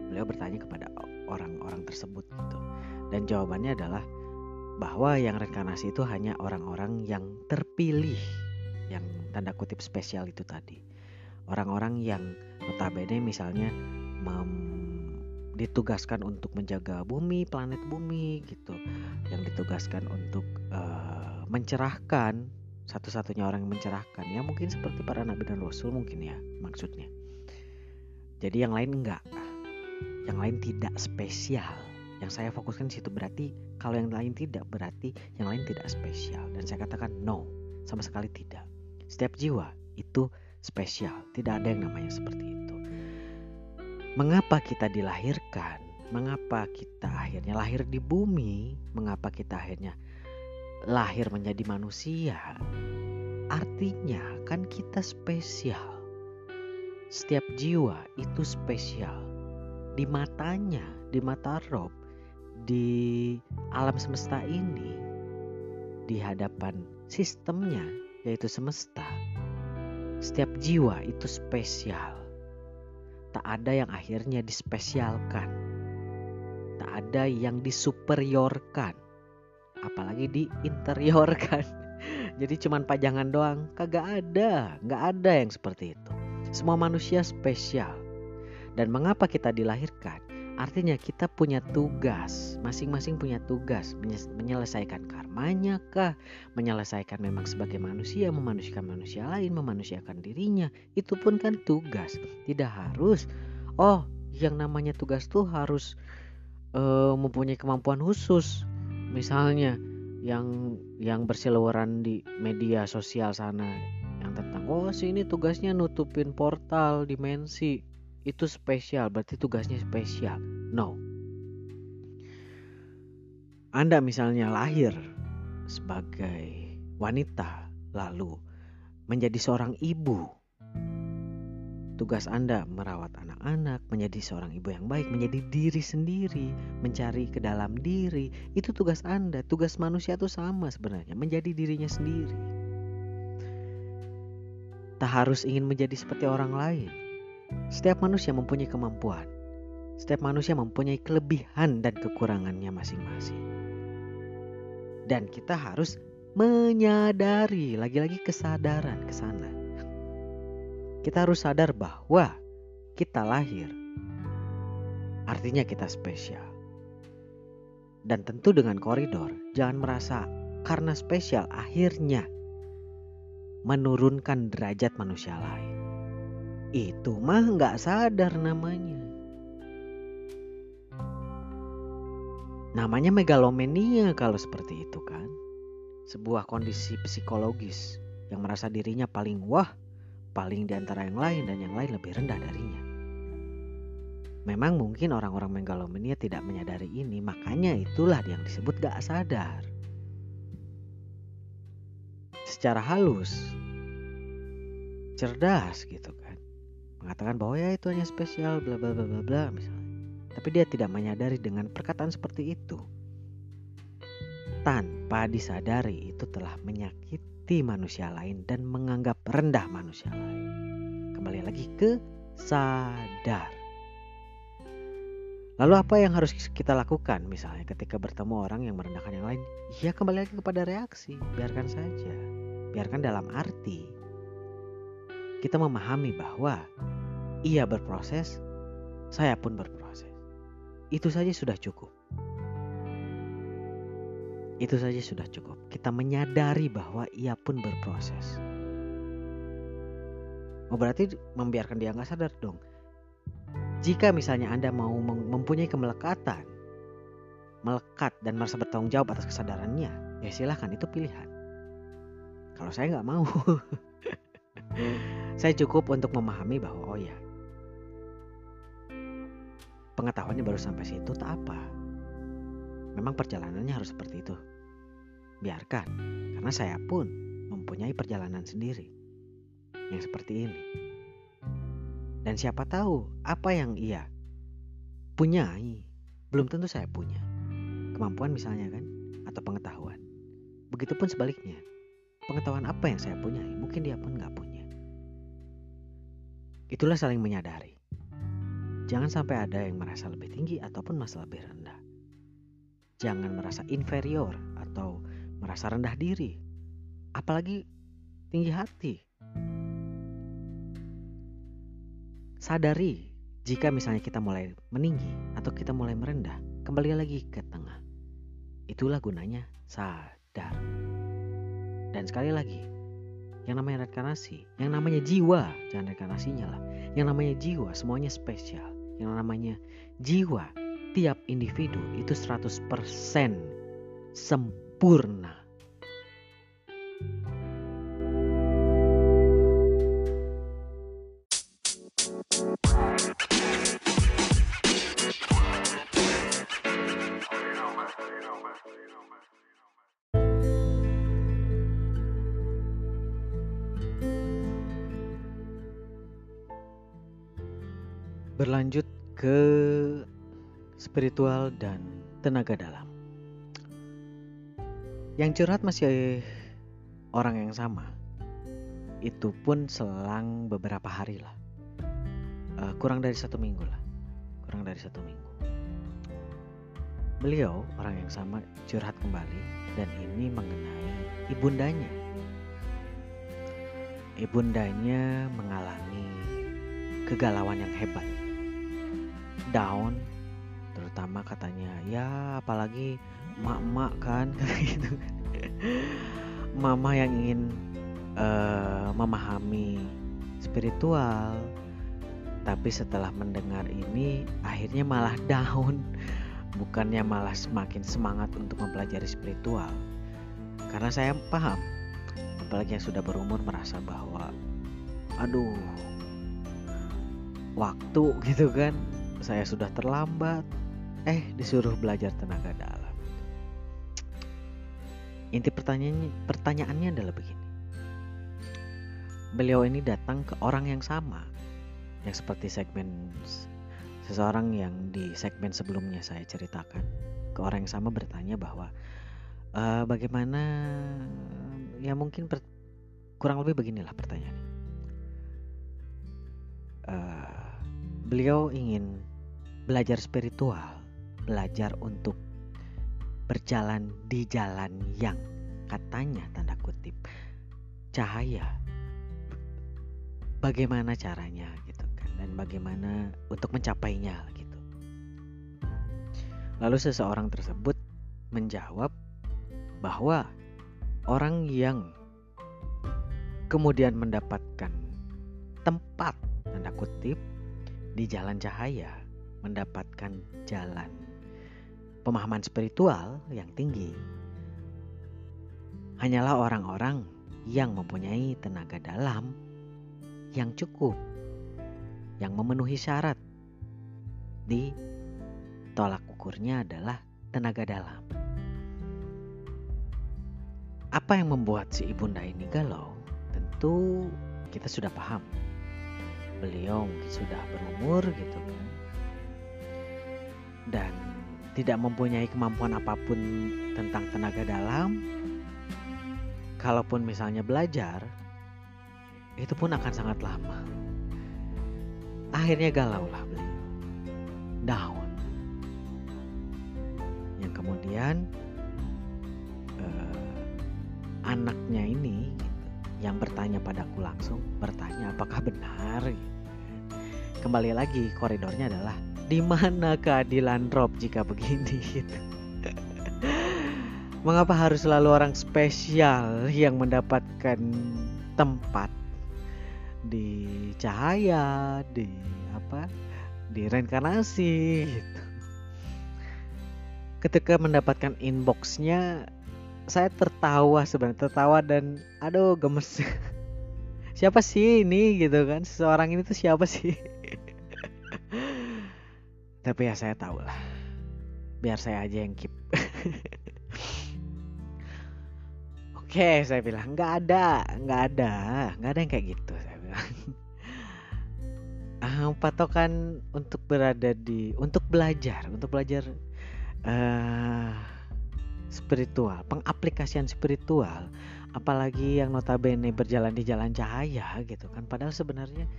Beliau bertanya kepada orang-orang tersebut gitu. Dan jawabannya adalah bahwa yang reinkarnasi itu hanya orang-orang yang terpilih yang tanda kutip spesial itu tadi orang-orang yang notabene misalnya mem ditugaskan untuk menjaga bumi, planet bumi gitu. Yang ditugaskan untuk uh, mencerahkan satu-satunya orang yang mencerahkan ya mungkin seperti para nabi dan rasul mungkin ya maksudnya. Jadi yang lain enggak. Yang lain tidak spesial. Yang saya fokuskan di situ berarti kalau yang lain tidak berarti yang lain tidak spesial dan saya katakan no, sama sekali tidak. Setiap jiwa itu spesial, tidak ada yang namanya seperti itu mengapa kita dilahirkan, mengapa kita akhirnya lahir di bumi, mengapa kita akhirnya lahir menjadi manusia. Artinya kan kita spesial. Setiap jiwa itu spesial. Di matanya, di mata Rob, di alam semesta ini, di hadapan sistemnya yaitu semesta. Setiap jiwa itu spesial tak ada yang akhirnya dispesialkan. Tak ada yang disuperiorkan. Apalagi diinteriorkan. *laughs* Jadi cuman pajangan doang. Kagak ada. Nggak ada yang seperti itu. Semua manusia spesial. Dan mengapa kita dilahirkan? Artinya kita punya tugas, masing-masing punya tugas menyelesaikan karmanya kah, menyelesaikan memang sebagai manusia, memanusiakan manusia lain, memanusiakan dirinya. Itu pun kan tugas. Tidak harus oh, yang namanya tugas tuh harus uh, mempunyai kemampuan khusus. Misalnya yang yang berseliweran di media sosial sana yang tentang oh sini tugasnya nutupin portal dimensi itu spesial, berarti tugasnya spesial. No. Anda misalnya lahir sebagai wanita lalu menjadi seorang ibu. Tugas Anda merawat anak-anak, menjadi seorang ibu yang baik, menjadi diri sendiri, mencari ke dalam diri. Itu tugas Anda. Tugas manusia itu sama sebenarnya, menjadi dirinya sendiri. tak harus ingin menjadi seperti orang lain. Setiap manusia mempunyai kemampuan. Setiap manusia mempunyai kelebihan dan kekurangannya masing-masing. Dan kita harus menyadari, lagi-lagi kesadaran ke sana. Kita harus sadar bahwa kita lahir. Artinya kita spesial. Dan tentu dengan koridor, jangan merasa karena spesial akhirnya menurunkan derajat manusia lain. Itu mah nggak sadar namanya. Namanya megalomania kalau seperti itu kan. Sebuah kondisi psikologis yang merasa dirinya paling wah, paling di antara yang lain dan yang lain lebih rendah darinya. Memang mungkin orang-orang megalomania tidak menyadari ini, makanya itulah yang disebut gak sadar. Secara halus, cerdas gitu kan, mengatakan bahwa ya itu hanya spesial, bla bla bla bla bla misalnya. Tapi dia tidak menyadari dengan perkataan seperti itu. Tanpa disadari itu telah menyakiti manusia lain dan menganggap rendah manusia lain. Kembali lagi ke sadar. Lalu apa yang harus kita lakukan misalnya ketika bertemu orang yang merendahkan yang lain? Ya kembali lagi kepada reaksi, biarkan saja. Biarkan dalam arti kita memahami bahwa ia berproses, saya pun berproses. Itu saja sudah cukup. Itu saja sudah cukup. Kita menyadari bahwa ia pun berproses. Oh berarti membiarkan dia nggak sadar dong jika misalnya Anda mau mempunyai kemelekatan, melekat dan merasa bertanggung jawab atas kesadarannya, ya silahkan itu pilihan. Kalau saya nggak mau, *laughs* saya cukup untuk memahami bahwa oh ya, pengetahuannya baru sampai situ tak apa. Memang perjalanannya harus seperti itu. Biarkan, karena saya pun mempunyai perjalanan sendiri yang seperti ini. Dan siapa tahu apa yang ia punyai belum tentu saya punya. Kemampuan misalnya kan atau pengetahuan. Begitupun sebaliknya. Pengetahuan apa yang saya punyai mungkin dia pun nggak punya. Itulah saling menyadari. Jangan sampai ada yang merasa lebih tinggi ataupun merasa lebih rendah. Jangan merasa inferior atau merasa rendah diri. Apalagi tinggi hati Sadari jika misalnya kita mulai meninggi atau kita mulai merendah, kembali lagi ke tengah. Itulah gunanya sadar. Dan sekali lagi, yang namanya reinkarnasi, yang namanya jiwa, jangan reinkarnasinya lah. Yang namanya jiwa semuanya spesial. Yang namanya jiwa, tiap individu itu 100% sempurna. Ke spiritual dan tenaga dalam. Yang curhat masih orang yang sama. Itu pun selang beberapa hari lah. Uh, kurang dari satu minggu lah. Kurang dari satu minggu. Beliau orang yang sama curhat kembali dan ini mengenai ibundanya. Ibundanya mengalami kegalauan yang hebat down terutama katanya ya apalagi mak-mak kan *laughs* gitu. Mama yang ingin uh, memahami spiritual tapi setelah mendengar ini akhirnya malah *laughs* down. Bukannya malah semakin semangat untuk mempelajari spiritual. Karena saya paham apalagi yang sudah berumur merasa bahwa aduh waktu *laughs* gitu kan saya sudah terlambat. Eh, disuruh belajar tenaga dalam. Inti pertanyaannya, pertanyaannya adalah begini. Beliau ini datang ke orang yang sama, yang seperti segmen seseorang yang di segmen sebelumnya saya ceritakan ke orang yang sama bertanya bahwa e, bagaimana ya mungkin per, kurang lebih beginilah pertanyaannya. Uh, beliau ingin belajar spiritual, belajar untuk berjalan di jalan yang katanya tanda kutip cahaya. Bagaimana caranya gitu kan dan bagaimana untuk mencapainya gitu. Lalu seseorang tersebut menjawab bahwa orang yang kemudian mendapatkan tempat tanda kutip di jalan cahaya mendapatkan jalan. Pemahaman spiritual yang tinggi. Hanyalah orang-orang yang mempunyai tenaga dalam yang cukup yang memenuhi syarat. Di tolak ukurnya adalah tenaga dalam. Apa yang membuat si ibunda ini galau? Tentu kita sudah paham. Beliau sudah berumur gitu kan dan tidak mempunyai kemampuan apa pun tentang tenaga dalam kalaupun misalnya belajar itu pun akan sangat lama. Akhirnya galau lah beliau down yang kemudian eh, anaknya ini yang bertanya padaku langsung bertanya apakah benar? Kembali lagi koridornya adalah di mana keadilan Rob jika begini gitu. *laughs* Mengapa harus selalu orang spesial yang mendapatkan tempat di cahaya, di apa? di reinkarnasi gitu. Ketika mendapatkan inboxnya saya tertawa sebenarnya tertawa dan aduh gemes *laughs* siapa sih ini gitu kan seseorang ini tuh siapa sih *laughs* tapi ya saya tahu lah biar saya aja yang keep. *laughs* Oke saya bilang nggak ada nggak ada. Nggak ada yang kayak gitu saya bilang. Uh, patokan untuk berada di untuk belajar untuk belajar uh, spiritual pengaplikasian spiritual apalagi yang notabene berjalan di jalan cahaya gitu kan. Padahal sebenarnya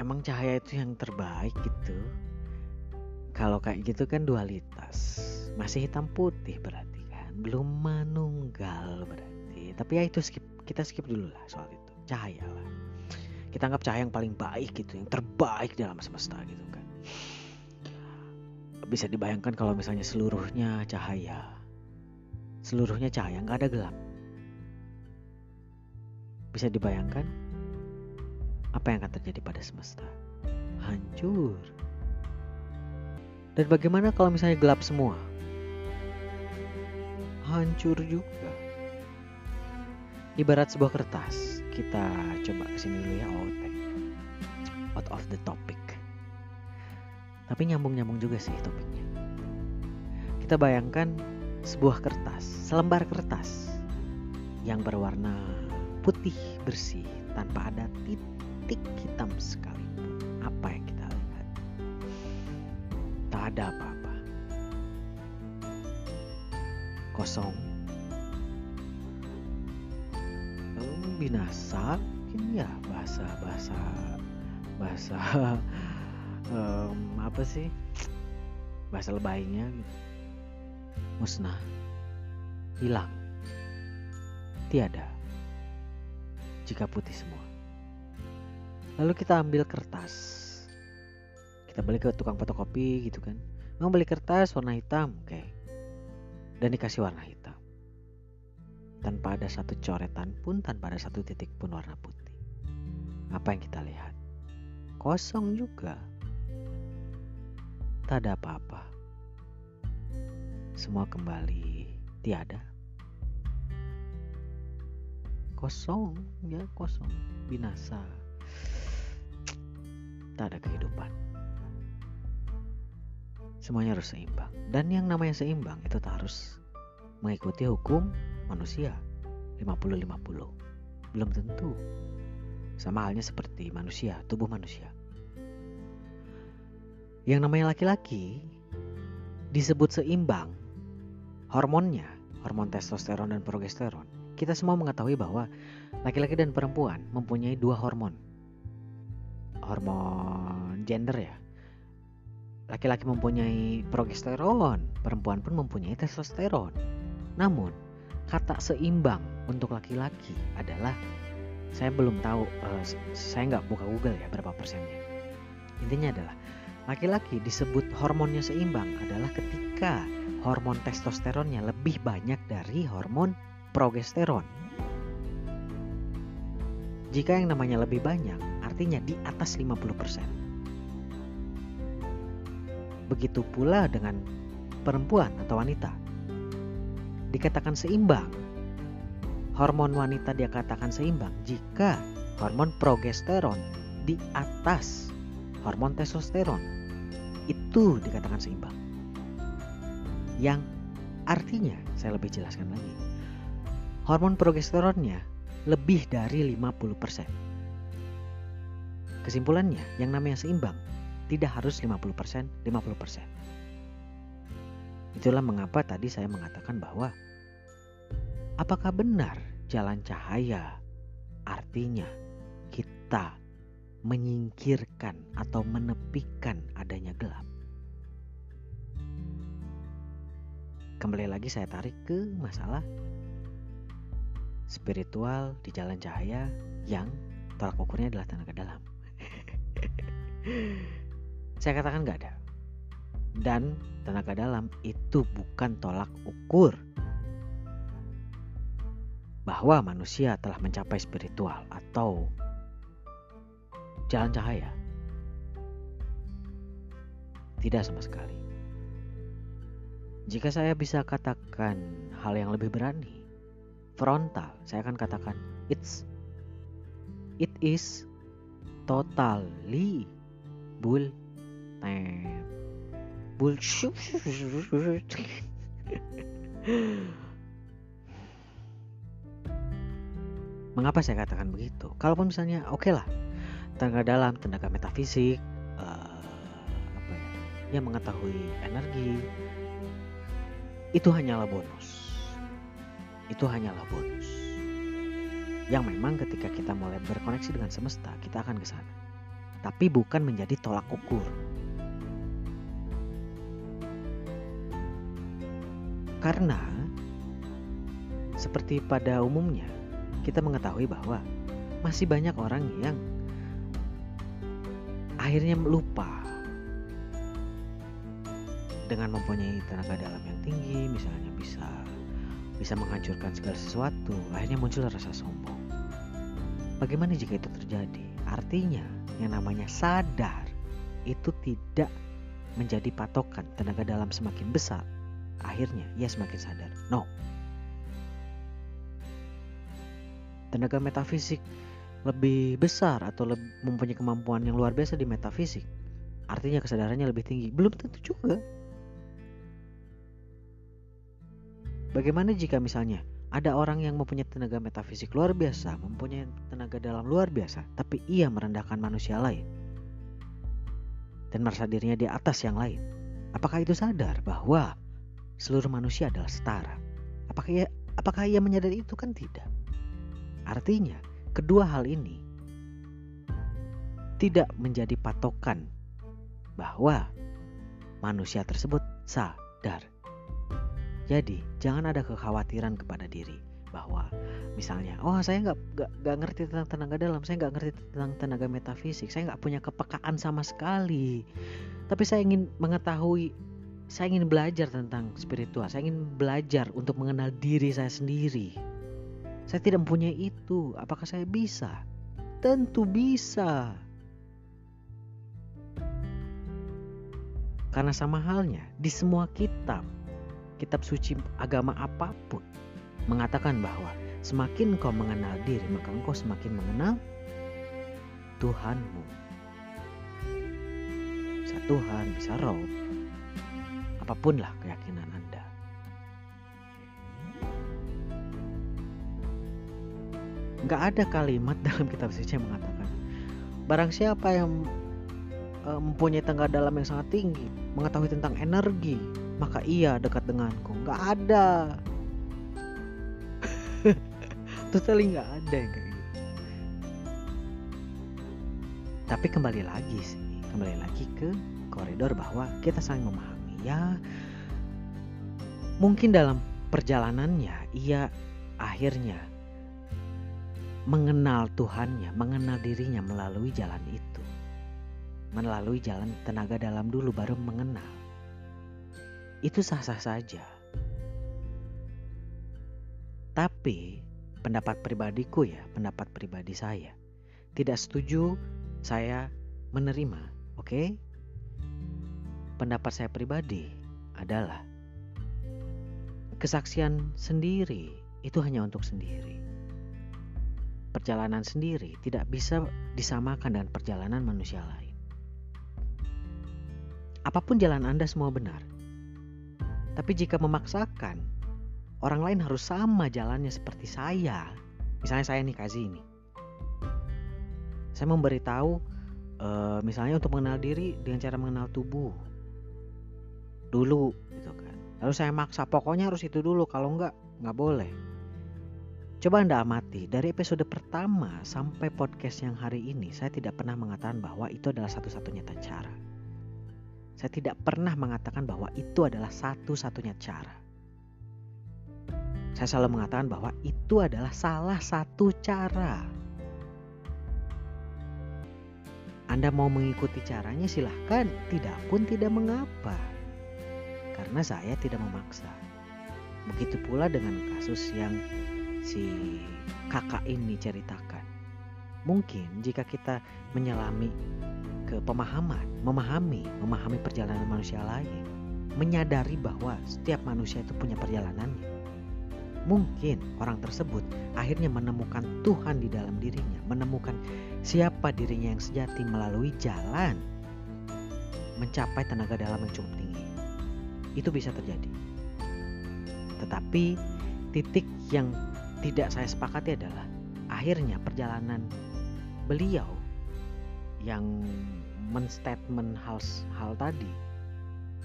emang cahaya itu yang terbaik gitu. Kalau kayak gitu kan dualitas. Masih hitam putih berarti kan? Belum manunggal berarti. Tapi ya itu skip kita skip dulu lah soal itu. Cahaya lah. Kita anggap cahaya yang paling baik gitu yang terbaik dalam semesta gitu kan. Bisa dibayangkan kalau misalnya seluruhnya cahaya. Seluruhnya cahaya nggak ada gelap. Bisa dibayangkan apa yang akan terjadi pada semesta? Hancur. Dan bagaimana kalau misalnya gelap semua? Hancur juga. Ibarat sebuah kertas, kita coba ke sini dulu ya out, out of the topic. Tapi nyambung-nyambung juga sih topiknya. Kita bayangkan sebuah kertas, selembar kertas yang berwarna putih bersih tanpa ada titik titik hitam sekalipun apa yang kita lihat? Tak ada apa-apa. Kosong. Um, binasa? Mungkin ya bahasa bahasa bahasa *laughs* um, apa sih? Bahasa lebaynya gitu. musnah. Hilang. Tiada. Jika putih semua lalu kita ambil kertas. Kita balik ke tukang fotokopi gitu kan. Mau beli kertas warna hitam oke. Okay. dan dikasih warna hitam. Tanpa ada satu coretan pun tanpa ada satu titik pun warna putih. Apa yang kita lihat? Kosong juga. Tak ada apa-apa. Semua kembali tiada. Kosong ya kosong. Binasa tak ada kehidupan. Semuanya harus seimbang. Dan yang namanya seimbang itu tak harus mengikuti hukum manusia 50-50. Belum tentu. Sama halnya seperti manusia, tubuh manusia. Yang namanya laki-laki disebut seimbang hormonnya, hormon testosteron dan progesteron. Kita semua mengetahui bahwa laki-laki dan perempuan mempunyai dua hormon, hormon gender ya. Laki-laki mempunyai progesteron, perempuan pun mempunyai testosteron. Namun, kata seimbang untuk laki-laki adalah saya belum tahu, uh, saya nggak buka Google ya berapa persennya. Intinya adalah laki-laki disebut hormonnya seimbang adalah ketika hormon testosteronnya lebih banyak dari hormon progesteron. Jika yang namanya lebih banyak, artinya di atas 50%. Begitu pula dengan perempuan atau wanita. Dikatakan seimbang. Hormon wanita dia katakan seimbang jika hormon progesteron di atas hormon testosteron. Itu dikatakan seimbang. Yang artinya, saya lebih jelaskan lagi. Hormon progesteronnya lebih dari 50%. Kesimpulannya, yang namanya seimbang tidak harus 50%, 50%. Itulah mengapa tadi saya mengatakan bahwa apakah benar jalan cahaya artinya kita menyingkirkan atau menepikan adanya gelap. Kembali lagi saya tarik ke masalah spiritual di jalan cahaya yang tolak ukurnya adalah tenaga dalam. Saya katakan nggak ada. Dan tenaga dalam itu bukan tolak ukur bahwa manusia telah mencapai spiritual atau jalan cahaya. Tidak sama sekali. Jika saya bisa katakan hal yang lebih berani, frontal, saya akan katakan it's it is totally bull bullshit Mengapa saya katakan begitu? Kalaupun misalnya oke okay lah tenaga dalam, tenaga metafisik, uh, apa ya, yang mengetahui energi, itu hanyalah bonus. Itu hanyalah bonus. Yang memang ketika kita mulai berkoneksi dengan semesta, kita akan ke sana. Tapi bukan menjadi tolak ukur. Karena seperti pada umumnya kita mengetahui bahwa masih banyak orang yang akhirnya lupa dengan mempunyai tenaga dalam yang tinggi misalnya bisa bisa menghancurkan segala sesuatu akhirnya muncul rasa sombong bagaimana jika itu terjadi artinya yang namanya sadar itu tidak menjadi patokan tenaga dalam semakin besar akhirnya ia semakin sadar. No. Tenaga metafisik lebih besar atau lebih mempunyai kemampuan yang luar biasa di metafisik. Artinya kesadarannya lebih tinggi. Belum tentu juga. Bagaimana jika misalnya ada orang yang mempunyai tenaga metafisik luar biasa, mempunyai tenaga dalam luar biasa, tapi ia merendahkan manusia lain dan merasa dirinya di atas yang lain? Apakah itu sadar bahwa seluruh manusia adalah setara. Apakah ia, apakah ia menyadari itu kan tidak? Artinya, kedua hal ini tidak menjadi patokan bahwa manusia tersebut sadar. Jadi, jangan ada kekhawatiran kepada diri bahwa misalnya, oh saya nggak nggak ngerti tentang tenaga dalam, saya nggak ngerti tentang tenaga metafisik, saya nggak punya kepekaan sama sekali. Tapi saya ingin mengetahui saya ingin belajar tentang spiritual. Saya ingin belajar untuk mengenal diri saya sendiri. Saya tidak mempunyai itu. Apakah saya bisa? Tentu bisa. Karena sama halnya di semua kitab, kitab suci agama apa pun mengatakan bahwa semakin kau mengenal diri, maka engkau semakin mengenal Tuhanmu. Bisa Tuhan, bisa roh, apa pun lah keyakinan Anda. Gak ada kalimat *laughs* dalam kitab suci yang mengatakan barang siapa yang uh, mempunyai tenaga dalam yang sangat tinggi, mengetahui tentang energi, maka ia dekat denganku. Gak ada. *laughs* Totally gak ada yang kayak gitu. Tapi kembali lagi sih, kembali lagi ke koridor bahwa kita saling memahami. Ya, mungkin dalam perjalanannya ia akhirnya mengenal Tuhannya, mengenal dirinya melalui jalan itu. Melalui jalan tenaga dalam dulu baru mengenal. Itu sah-sah saja. Tapi pendapat pribadiku ya, pendapat pribadi saya tidak setuju saya menerima, oke? Okay? Pendapat saya pribadi adalah kesaksian sendiri itu hanya untuk sendiri. Perjalanan sendiri tidak bisa disamakan dengan perjalanan manusia lain. Apa pun jalan Anda semua benar. Tapi jika memaksakan orang lain harus sama jalannya seperti saya. Misalnya saya nih kasih ini. Saya memberitahu uh, misalnya untuk mengenal diri dengan cara mengenal tubuh. Dulu gitu kan. Lalu saya maksa pokoknya harus itu dulu. Kalau enggak nggak boleh. Coba anda amati dari episode pertama sampai podcast yang hari ini saya tidak pernah mengatakan bahwa itu adalah satu-satunya cara saya tidak pernah mengatakan bahwa itu adalah satu-satunya cara saya selalu mengatakan bahwa itu adalah salah satu cara Anda mau mengikuti caranya silahkan, tidak pun tidak mengapa. Karena saya tidak memaksa. Begitu pula dengan kasus yang si kakak ini ceritakan. Mungkin jika kita menyelami ke pemahaman, memahami, memahami perjalanan manusia lain, menyadari bahwa setiap manusia itu punya perjalanannya Mungkin orang tersebut akhirnya menemukan Tuhan di dalam dirinya, menemukan siapa dirinya yang sejati melalui jalan mencapai tenaga dalam yang cukup tinggi. Itu bisa terjadi. Tetapi titik yang tidak saya sepakati adalah akhirnya perjalanan beliau yang menstatement hal, hal tadi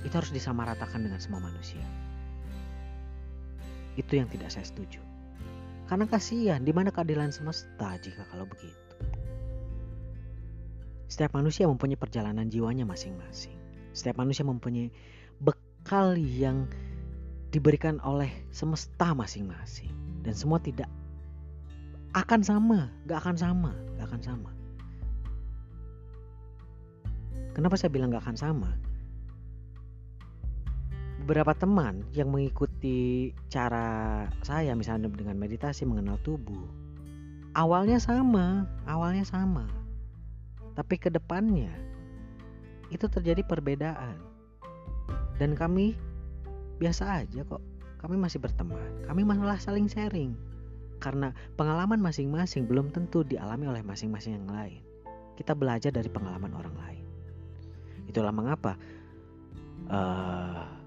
itu harus disamaratakan dengan semua manusia. Itu yang tidak saya setuju. Karena kasihan, di mana keadilan semesta jika kalau begitu. Setiap manusia mempunyai perjalanan jiwanya masing-masing. Setiap manusia mempunyai bekal yang diberikan oleh semesta masing-masing. Dan semua tidak akan sama, gak akan sama, gak akan sama. Kenapa saya bilang gak akan sama? beberapa teman yang mengikuti cara saya misalnya dengan meditasi mengenal tubuh awalnya sama awalnya sama. Tapi ke depannya itu terjadi perbedaan. Dan kami biasa aja kok. Kami masih berteman kami malah saling sharing. Karena pengalaman masing-masing belum tentu dialami oleh masing-masing yang lain. Kita belajar dari pengalaman orang lain itulah mengapa uh,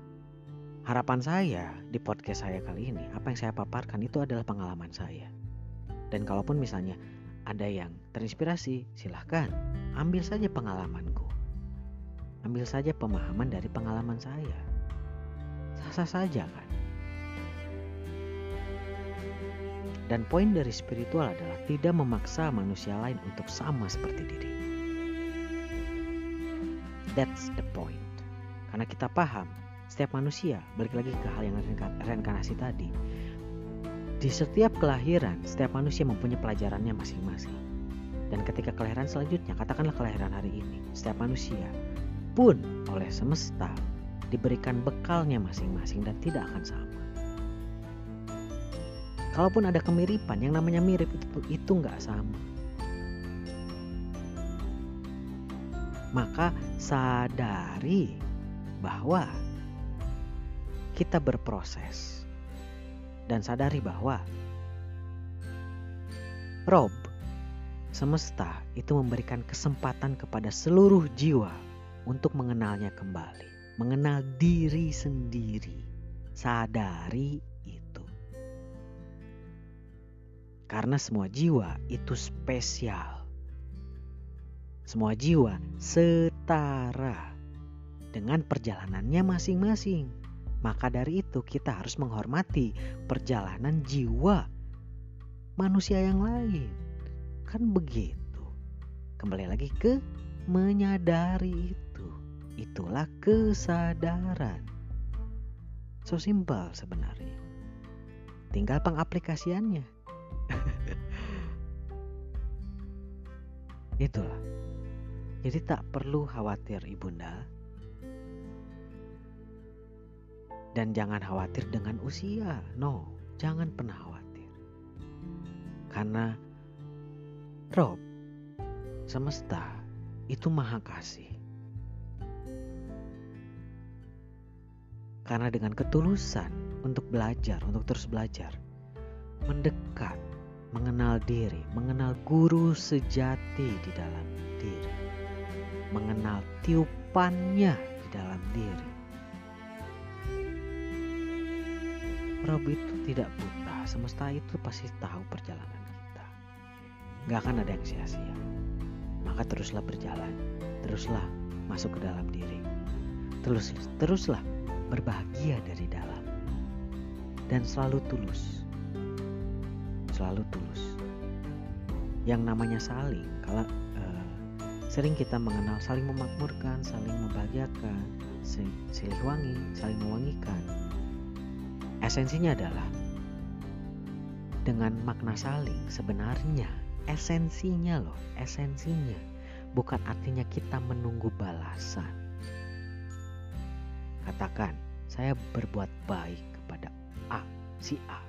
Harapan saya di podcast saya kali ini, apa yang saya paparkan itu adalah pengalaman saya. Dan kalaupun misalnya ada yang terinspirasi, silahkan ambil saja pengalamanku. Ambil saja pemahaman dari pengalaman saya. Sah-sah saja kan. Dan poin dari spiritual adalah tidak memaksa manusia lain untuk sama seperti diri. That's the point. Karena kita paham setiap manusia, balik lagi ke hal yang reinkarnasi tadi, di setiap kelahiran, setiap manusia mempunyai pelajarannya masing-masing. Dan ketika kelahiran selanjutnya, katakanlah kelahiran hari ini, setiap manusia pun oleh semesta diberikan bekalnya masing-masing dan tidak akan sama. Kalaupun ada kemiripan, yang namanya mirip itu itu nggak sama. Maka sadari bahwa kita berproses dan sadari bahwa Rob semesta itu memberikan kesempatan kepada seluruh jiwa untuk mengenalnya kembali, mengenal diri sendiri. Sadari itu. Karena semua jiwa itu spesial. Semua jiwa setara dengan perjalanannya masing-masing. Maka dari itu kita harus menghormati perjalanan jiwa manusia yang lain. Kan begitu. kembali lagi ke menyadari itu. Itulah kesadaran. So simpel sebenarnya. Tinggal pengaplikasiannya. *laughs* Itulah. Jadi tak perlu khawatir ibunda. Dan jangan khawatir dengan usia. No, jangan pernah khawatir. Karena Rob, semesta itu maha kasih. Karena dengan ketulusan untuk belajar, untuk terus belajar, mendekat, mengenal diri, mengenal guru sejati di dalam diri, mengenal tiupannya di dalam diri. Rob itu tidak buta, semesta itu pasti tahu perjalanan kita. Gak akan ada yang sia-sia. Maka teruslah berjalan, teruslah masuk ke dalam diri. Terus teruslah berbahagia dari dalam dan selalu tulus selalu tulus yang namanya saling kalau sering kita mengenal saling memakmurkan saling membahagiakan silih wangi saling mewangikan esensinya adalah dengan makna saling sebenarnya esensinya loh esensinya bukan artinya kita menunggu balasan Katakan, saya berbuat baik kepada A, si A.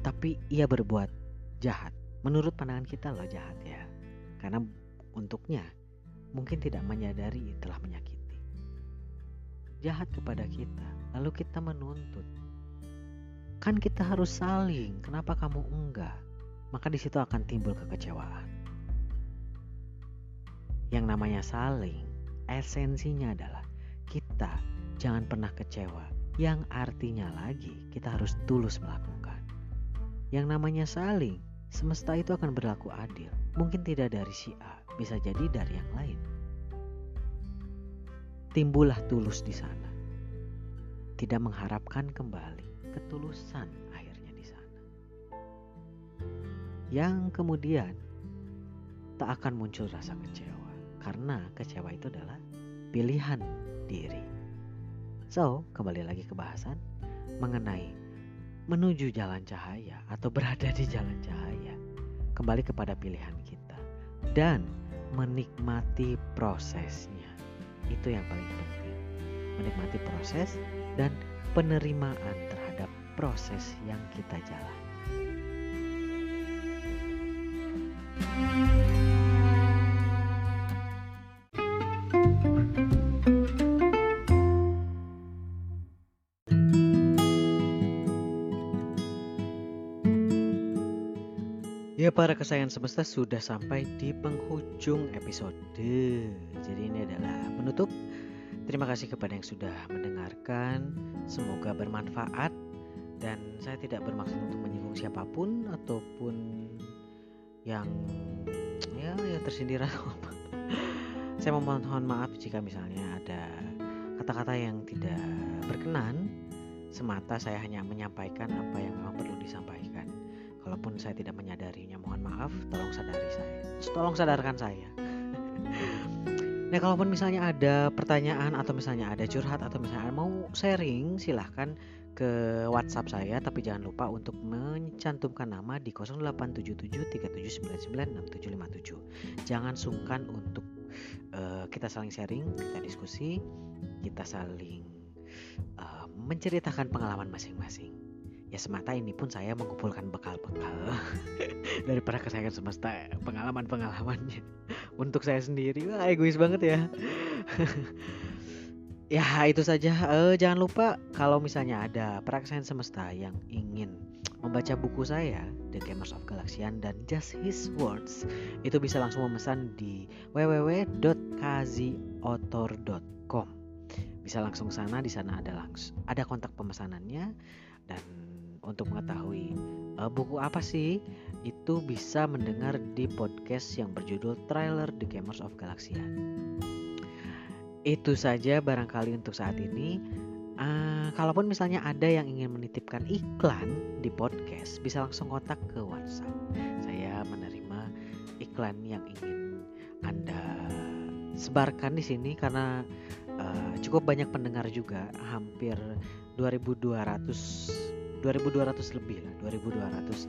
Tapi ia berbuat jahat. Menurut pandangan kita loh jahat ya. Karena untuknya mungkin tidak menyadari telah menyakiti. Jahat kepada kita, lalu kita menuntut. Kan kita harus saling, kenapa kamu enggak? Maka di situ akan timbul kekecewaan. Yang namanya saling esensinya adalah kita jangan pernah kecewa. Yang artinya lagi kita harus tulus melakukan. Yang namanya saling, semesta itu akan berlaku adil. Mungkin tidak dari si A, bisa jadi dari yang lain. Timbullah tulus di sana. Tidak mengharapkan kembali ketulusan akhirnya di sana. Yang kemudian tak akan muncul rasa kecewa karena kecewa itu adalah pilihan diri. So, kembali lagi ke bahasan mengenai menuju jalan cahaya atau berada di jalan cahaya. Kembali kepada pilihan kita dan menikmati prosesnya. Itu yang paling penting. Menikmati proses dan penerimaan terhadap proses yang kita jalani. Ya para kesayangan semesta sudah sampai di penghujung episode. Jadi ini adalah penutup. Terima kasih kepada yang sudah mendengarkan. Semoga bermanfaat. Dan saya tidak bermaksud untuk menyinggung siapa pun Ataupun yang ya, ya tersindir atau apa. Saya memohon maaf jika misalnya ada kata-kata yang tidak berkenan. Semata saya hanya menyampaikan apa yang memang perlu disampaikan Kalaupun saya tidak menyadarinya, mohon maaf, tolong sadari saya. Tolong sadarkan saya. nah, kalaupun misalnya ada pertanyaan atau misalnya ada curhat atau misalnya mau sharing, silahkan ke WhatsApp saya tapi jangan lupa untuk mencantumkan nama di 087737996757. Jangan sungkan untuk uh, kita saling sharing, kita diskusi, kita saling uh, menceritakan pengalaman masing-masing ya semata ini pun saya mengumpulkan bekal-bekal *laughs* dari para kesayangan semesta pengalaman-pengalamannya. Untuk saya sendiri wah egois banget ya. *laughs* Ya itu saja. Uh, jangan lupa kalau misalnya ada para kesayangan semesta yang ingin membaca buku saya The Gamers of Galaxian dan Just His Words itu bisa langsung memesan di www.kaziauthor.com bisa langsung sana di sana ada langsung ada kontak pemesanannya dan untuk mengetahui uh, buku apa sih itu bisa mendengar di podcast yang berjudul Trailer The Gamers of Galaxian. Itu saja barangkali untuk saat ini. Uh, kalaupun misalnya ada yang ingin menitipkan iklan di podcast, bisa langsung kontak ke WhatsApp. Saya menerima iklan yang ingin Anda sebarkan di sini karena uh, cukup banyak pendengar juga, hampir 2200 2200 lebih lah, 2200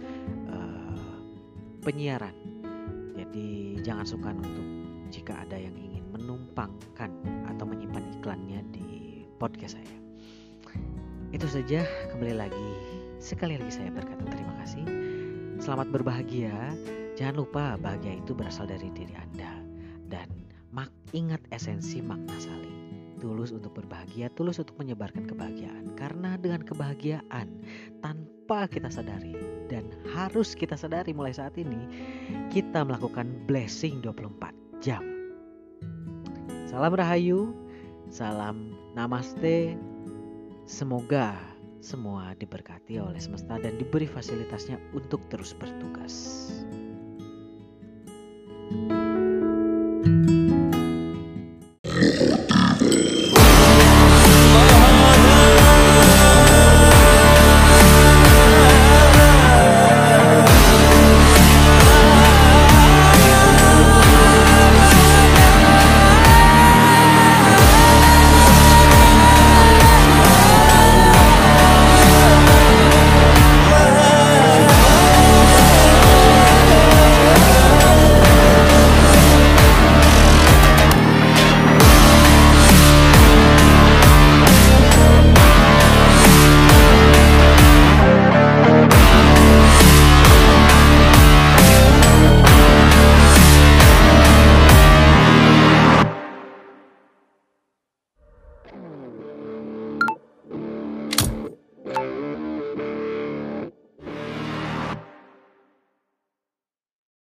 uh, penyiaran. Jadi jangan sungkan untuk jika ada yang ingin menumpangkan atau menyimpan iklannya di podcast saya. Itu saja, kembali lagi. Sekali lagi saya berkata terima kasih. Selamat berbahagia. Jangan lupa bahagia itu berasal dari diri Anda. Dan mak ingat esensi makna saling. Tulus untuk berbahagia, tulus untuk menyebarkan kebahagiaan. Karena dengan kebahagiaan tanpa kita sadari dan harus kita sadari mulai saat ini, kita melakukan blessing 24 jam. Salam Rahayu, salam Namaste. Semoga semua diberkati oleh semesta dan diberi fasilitasnya untuk terus bertugas.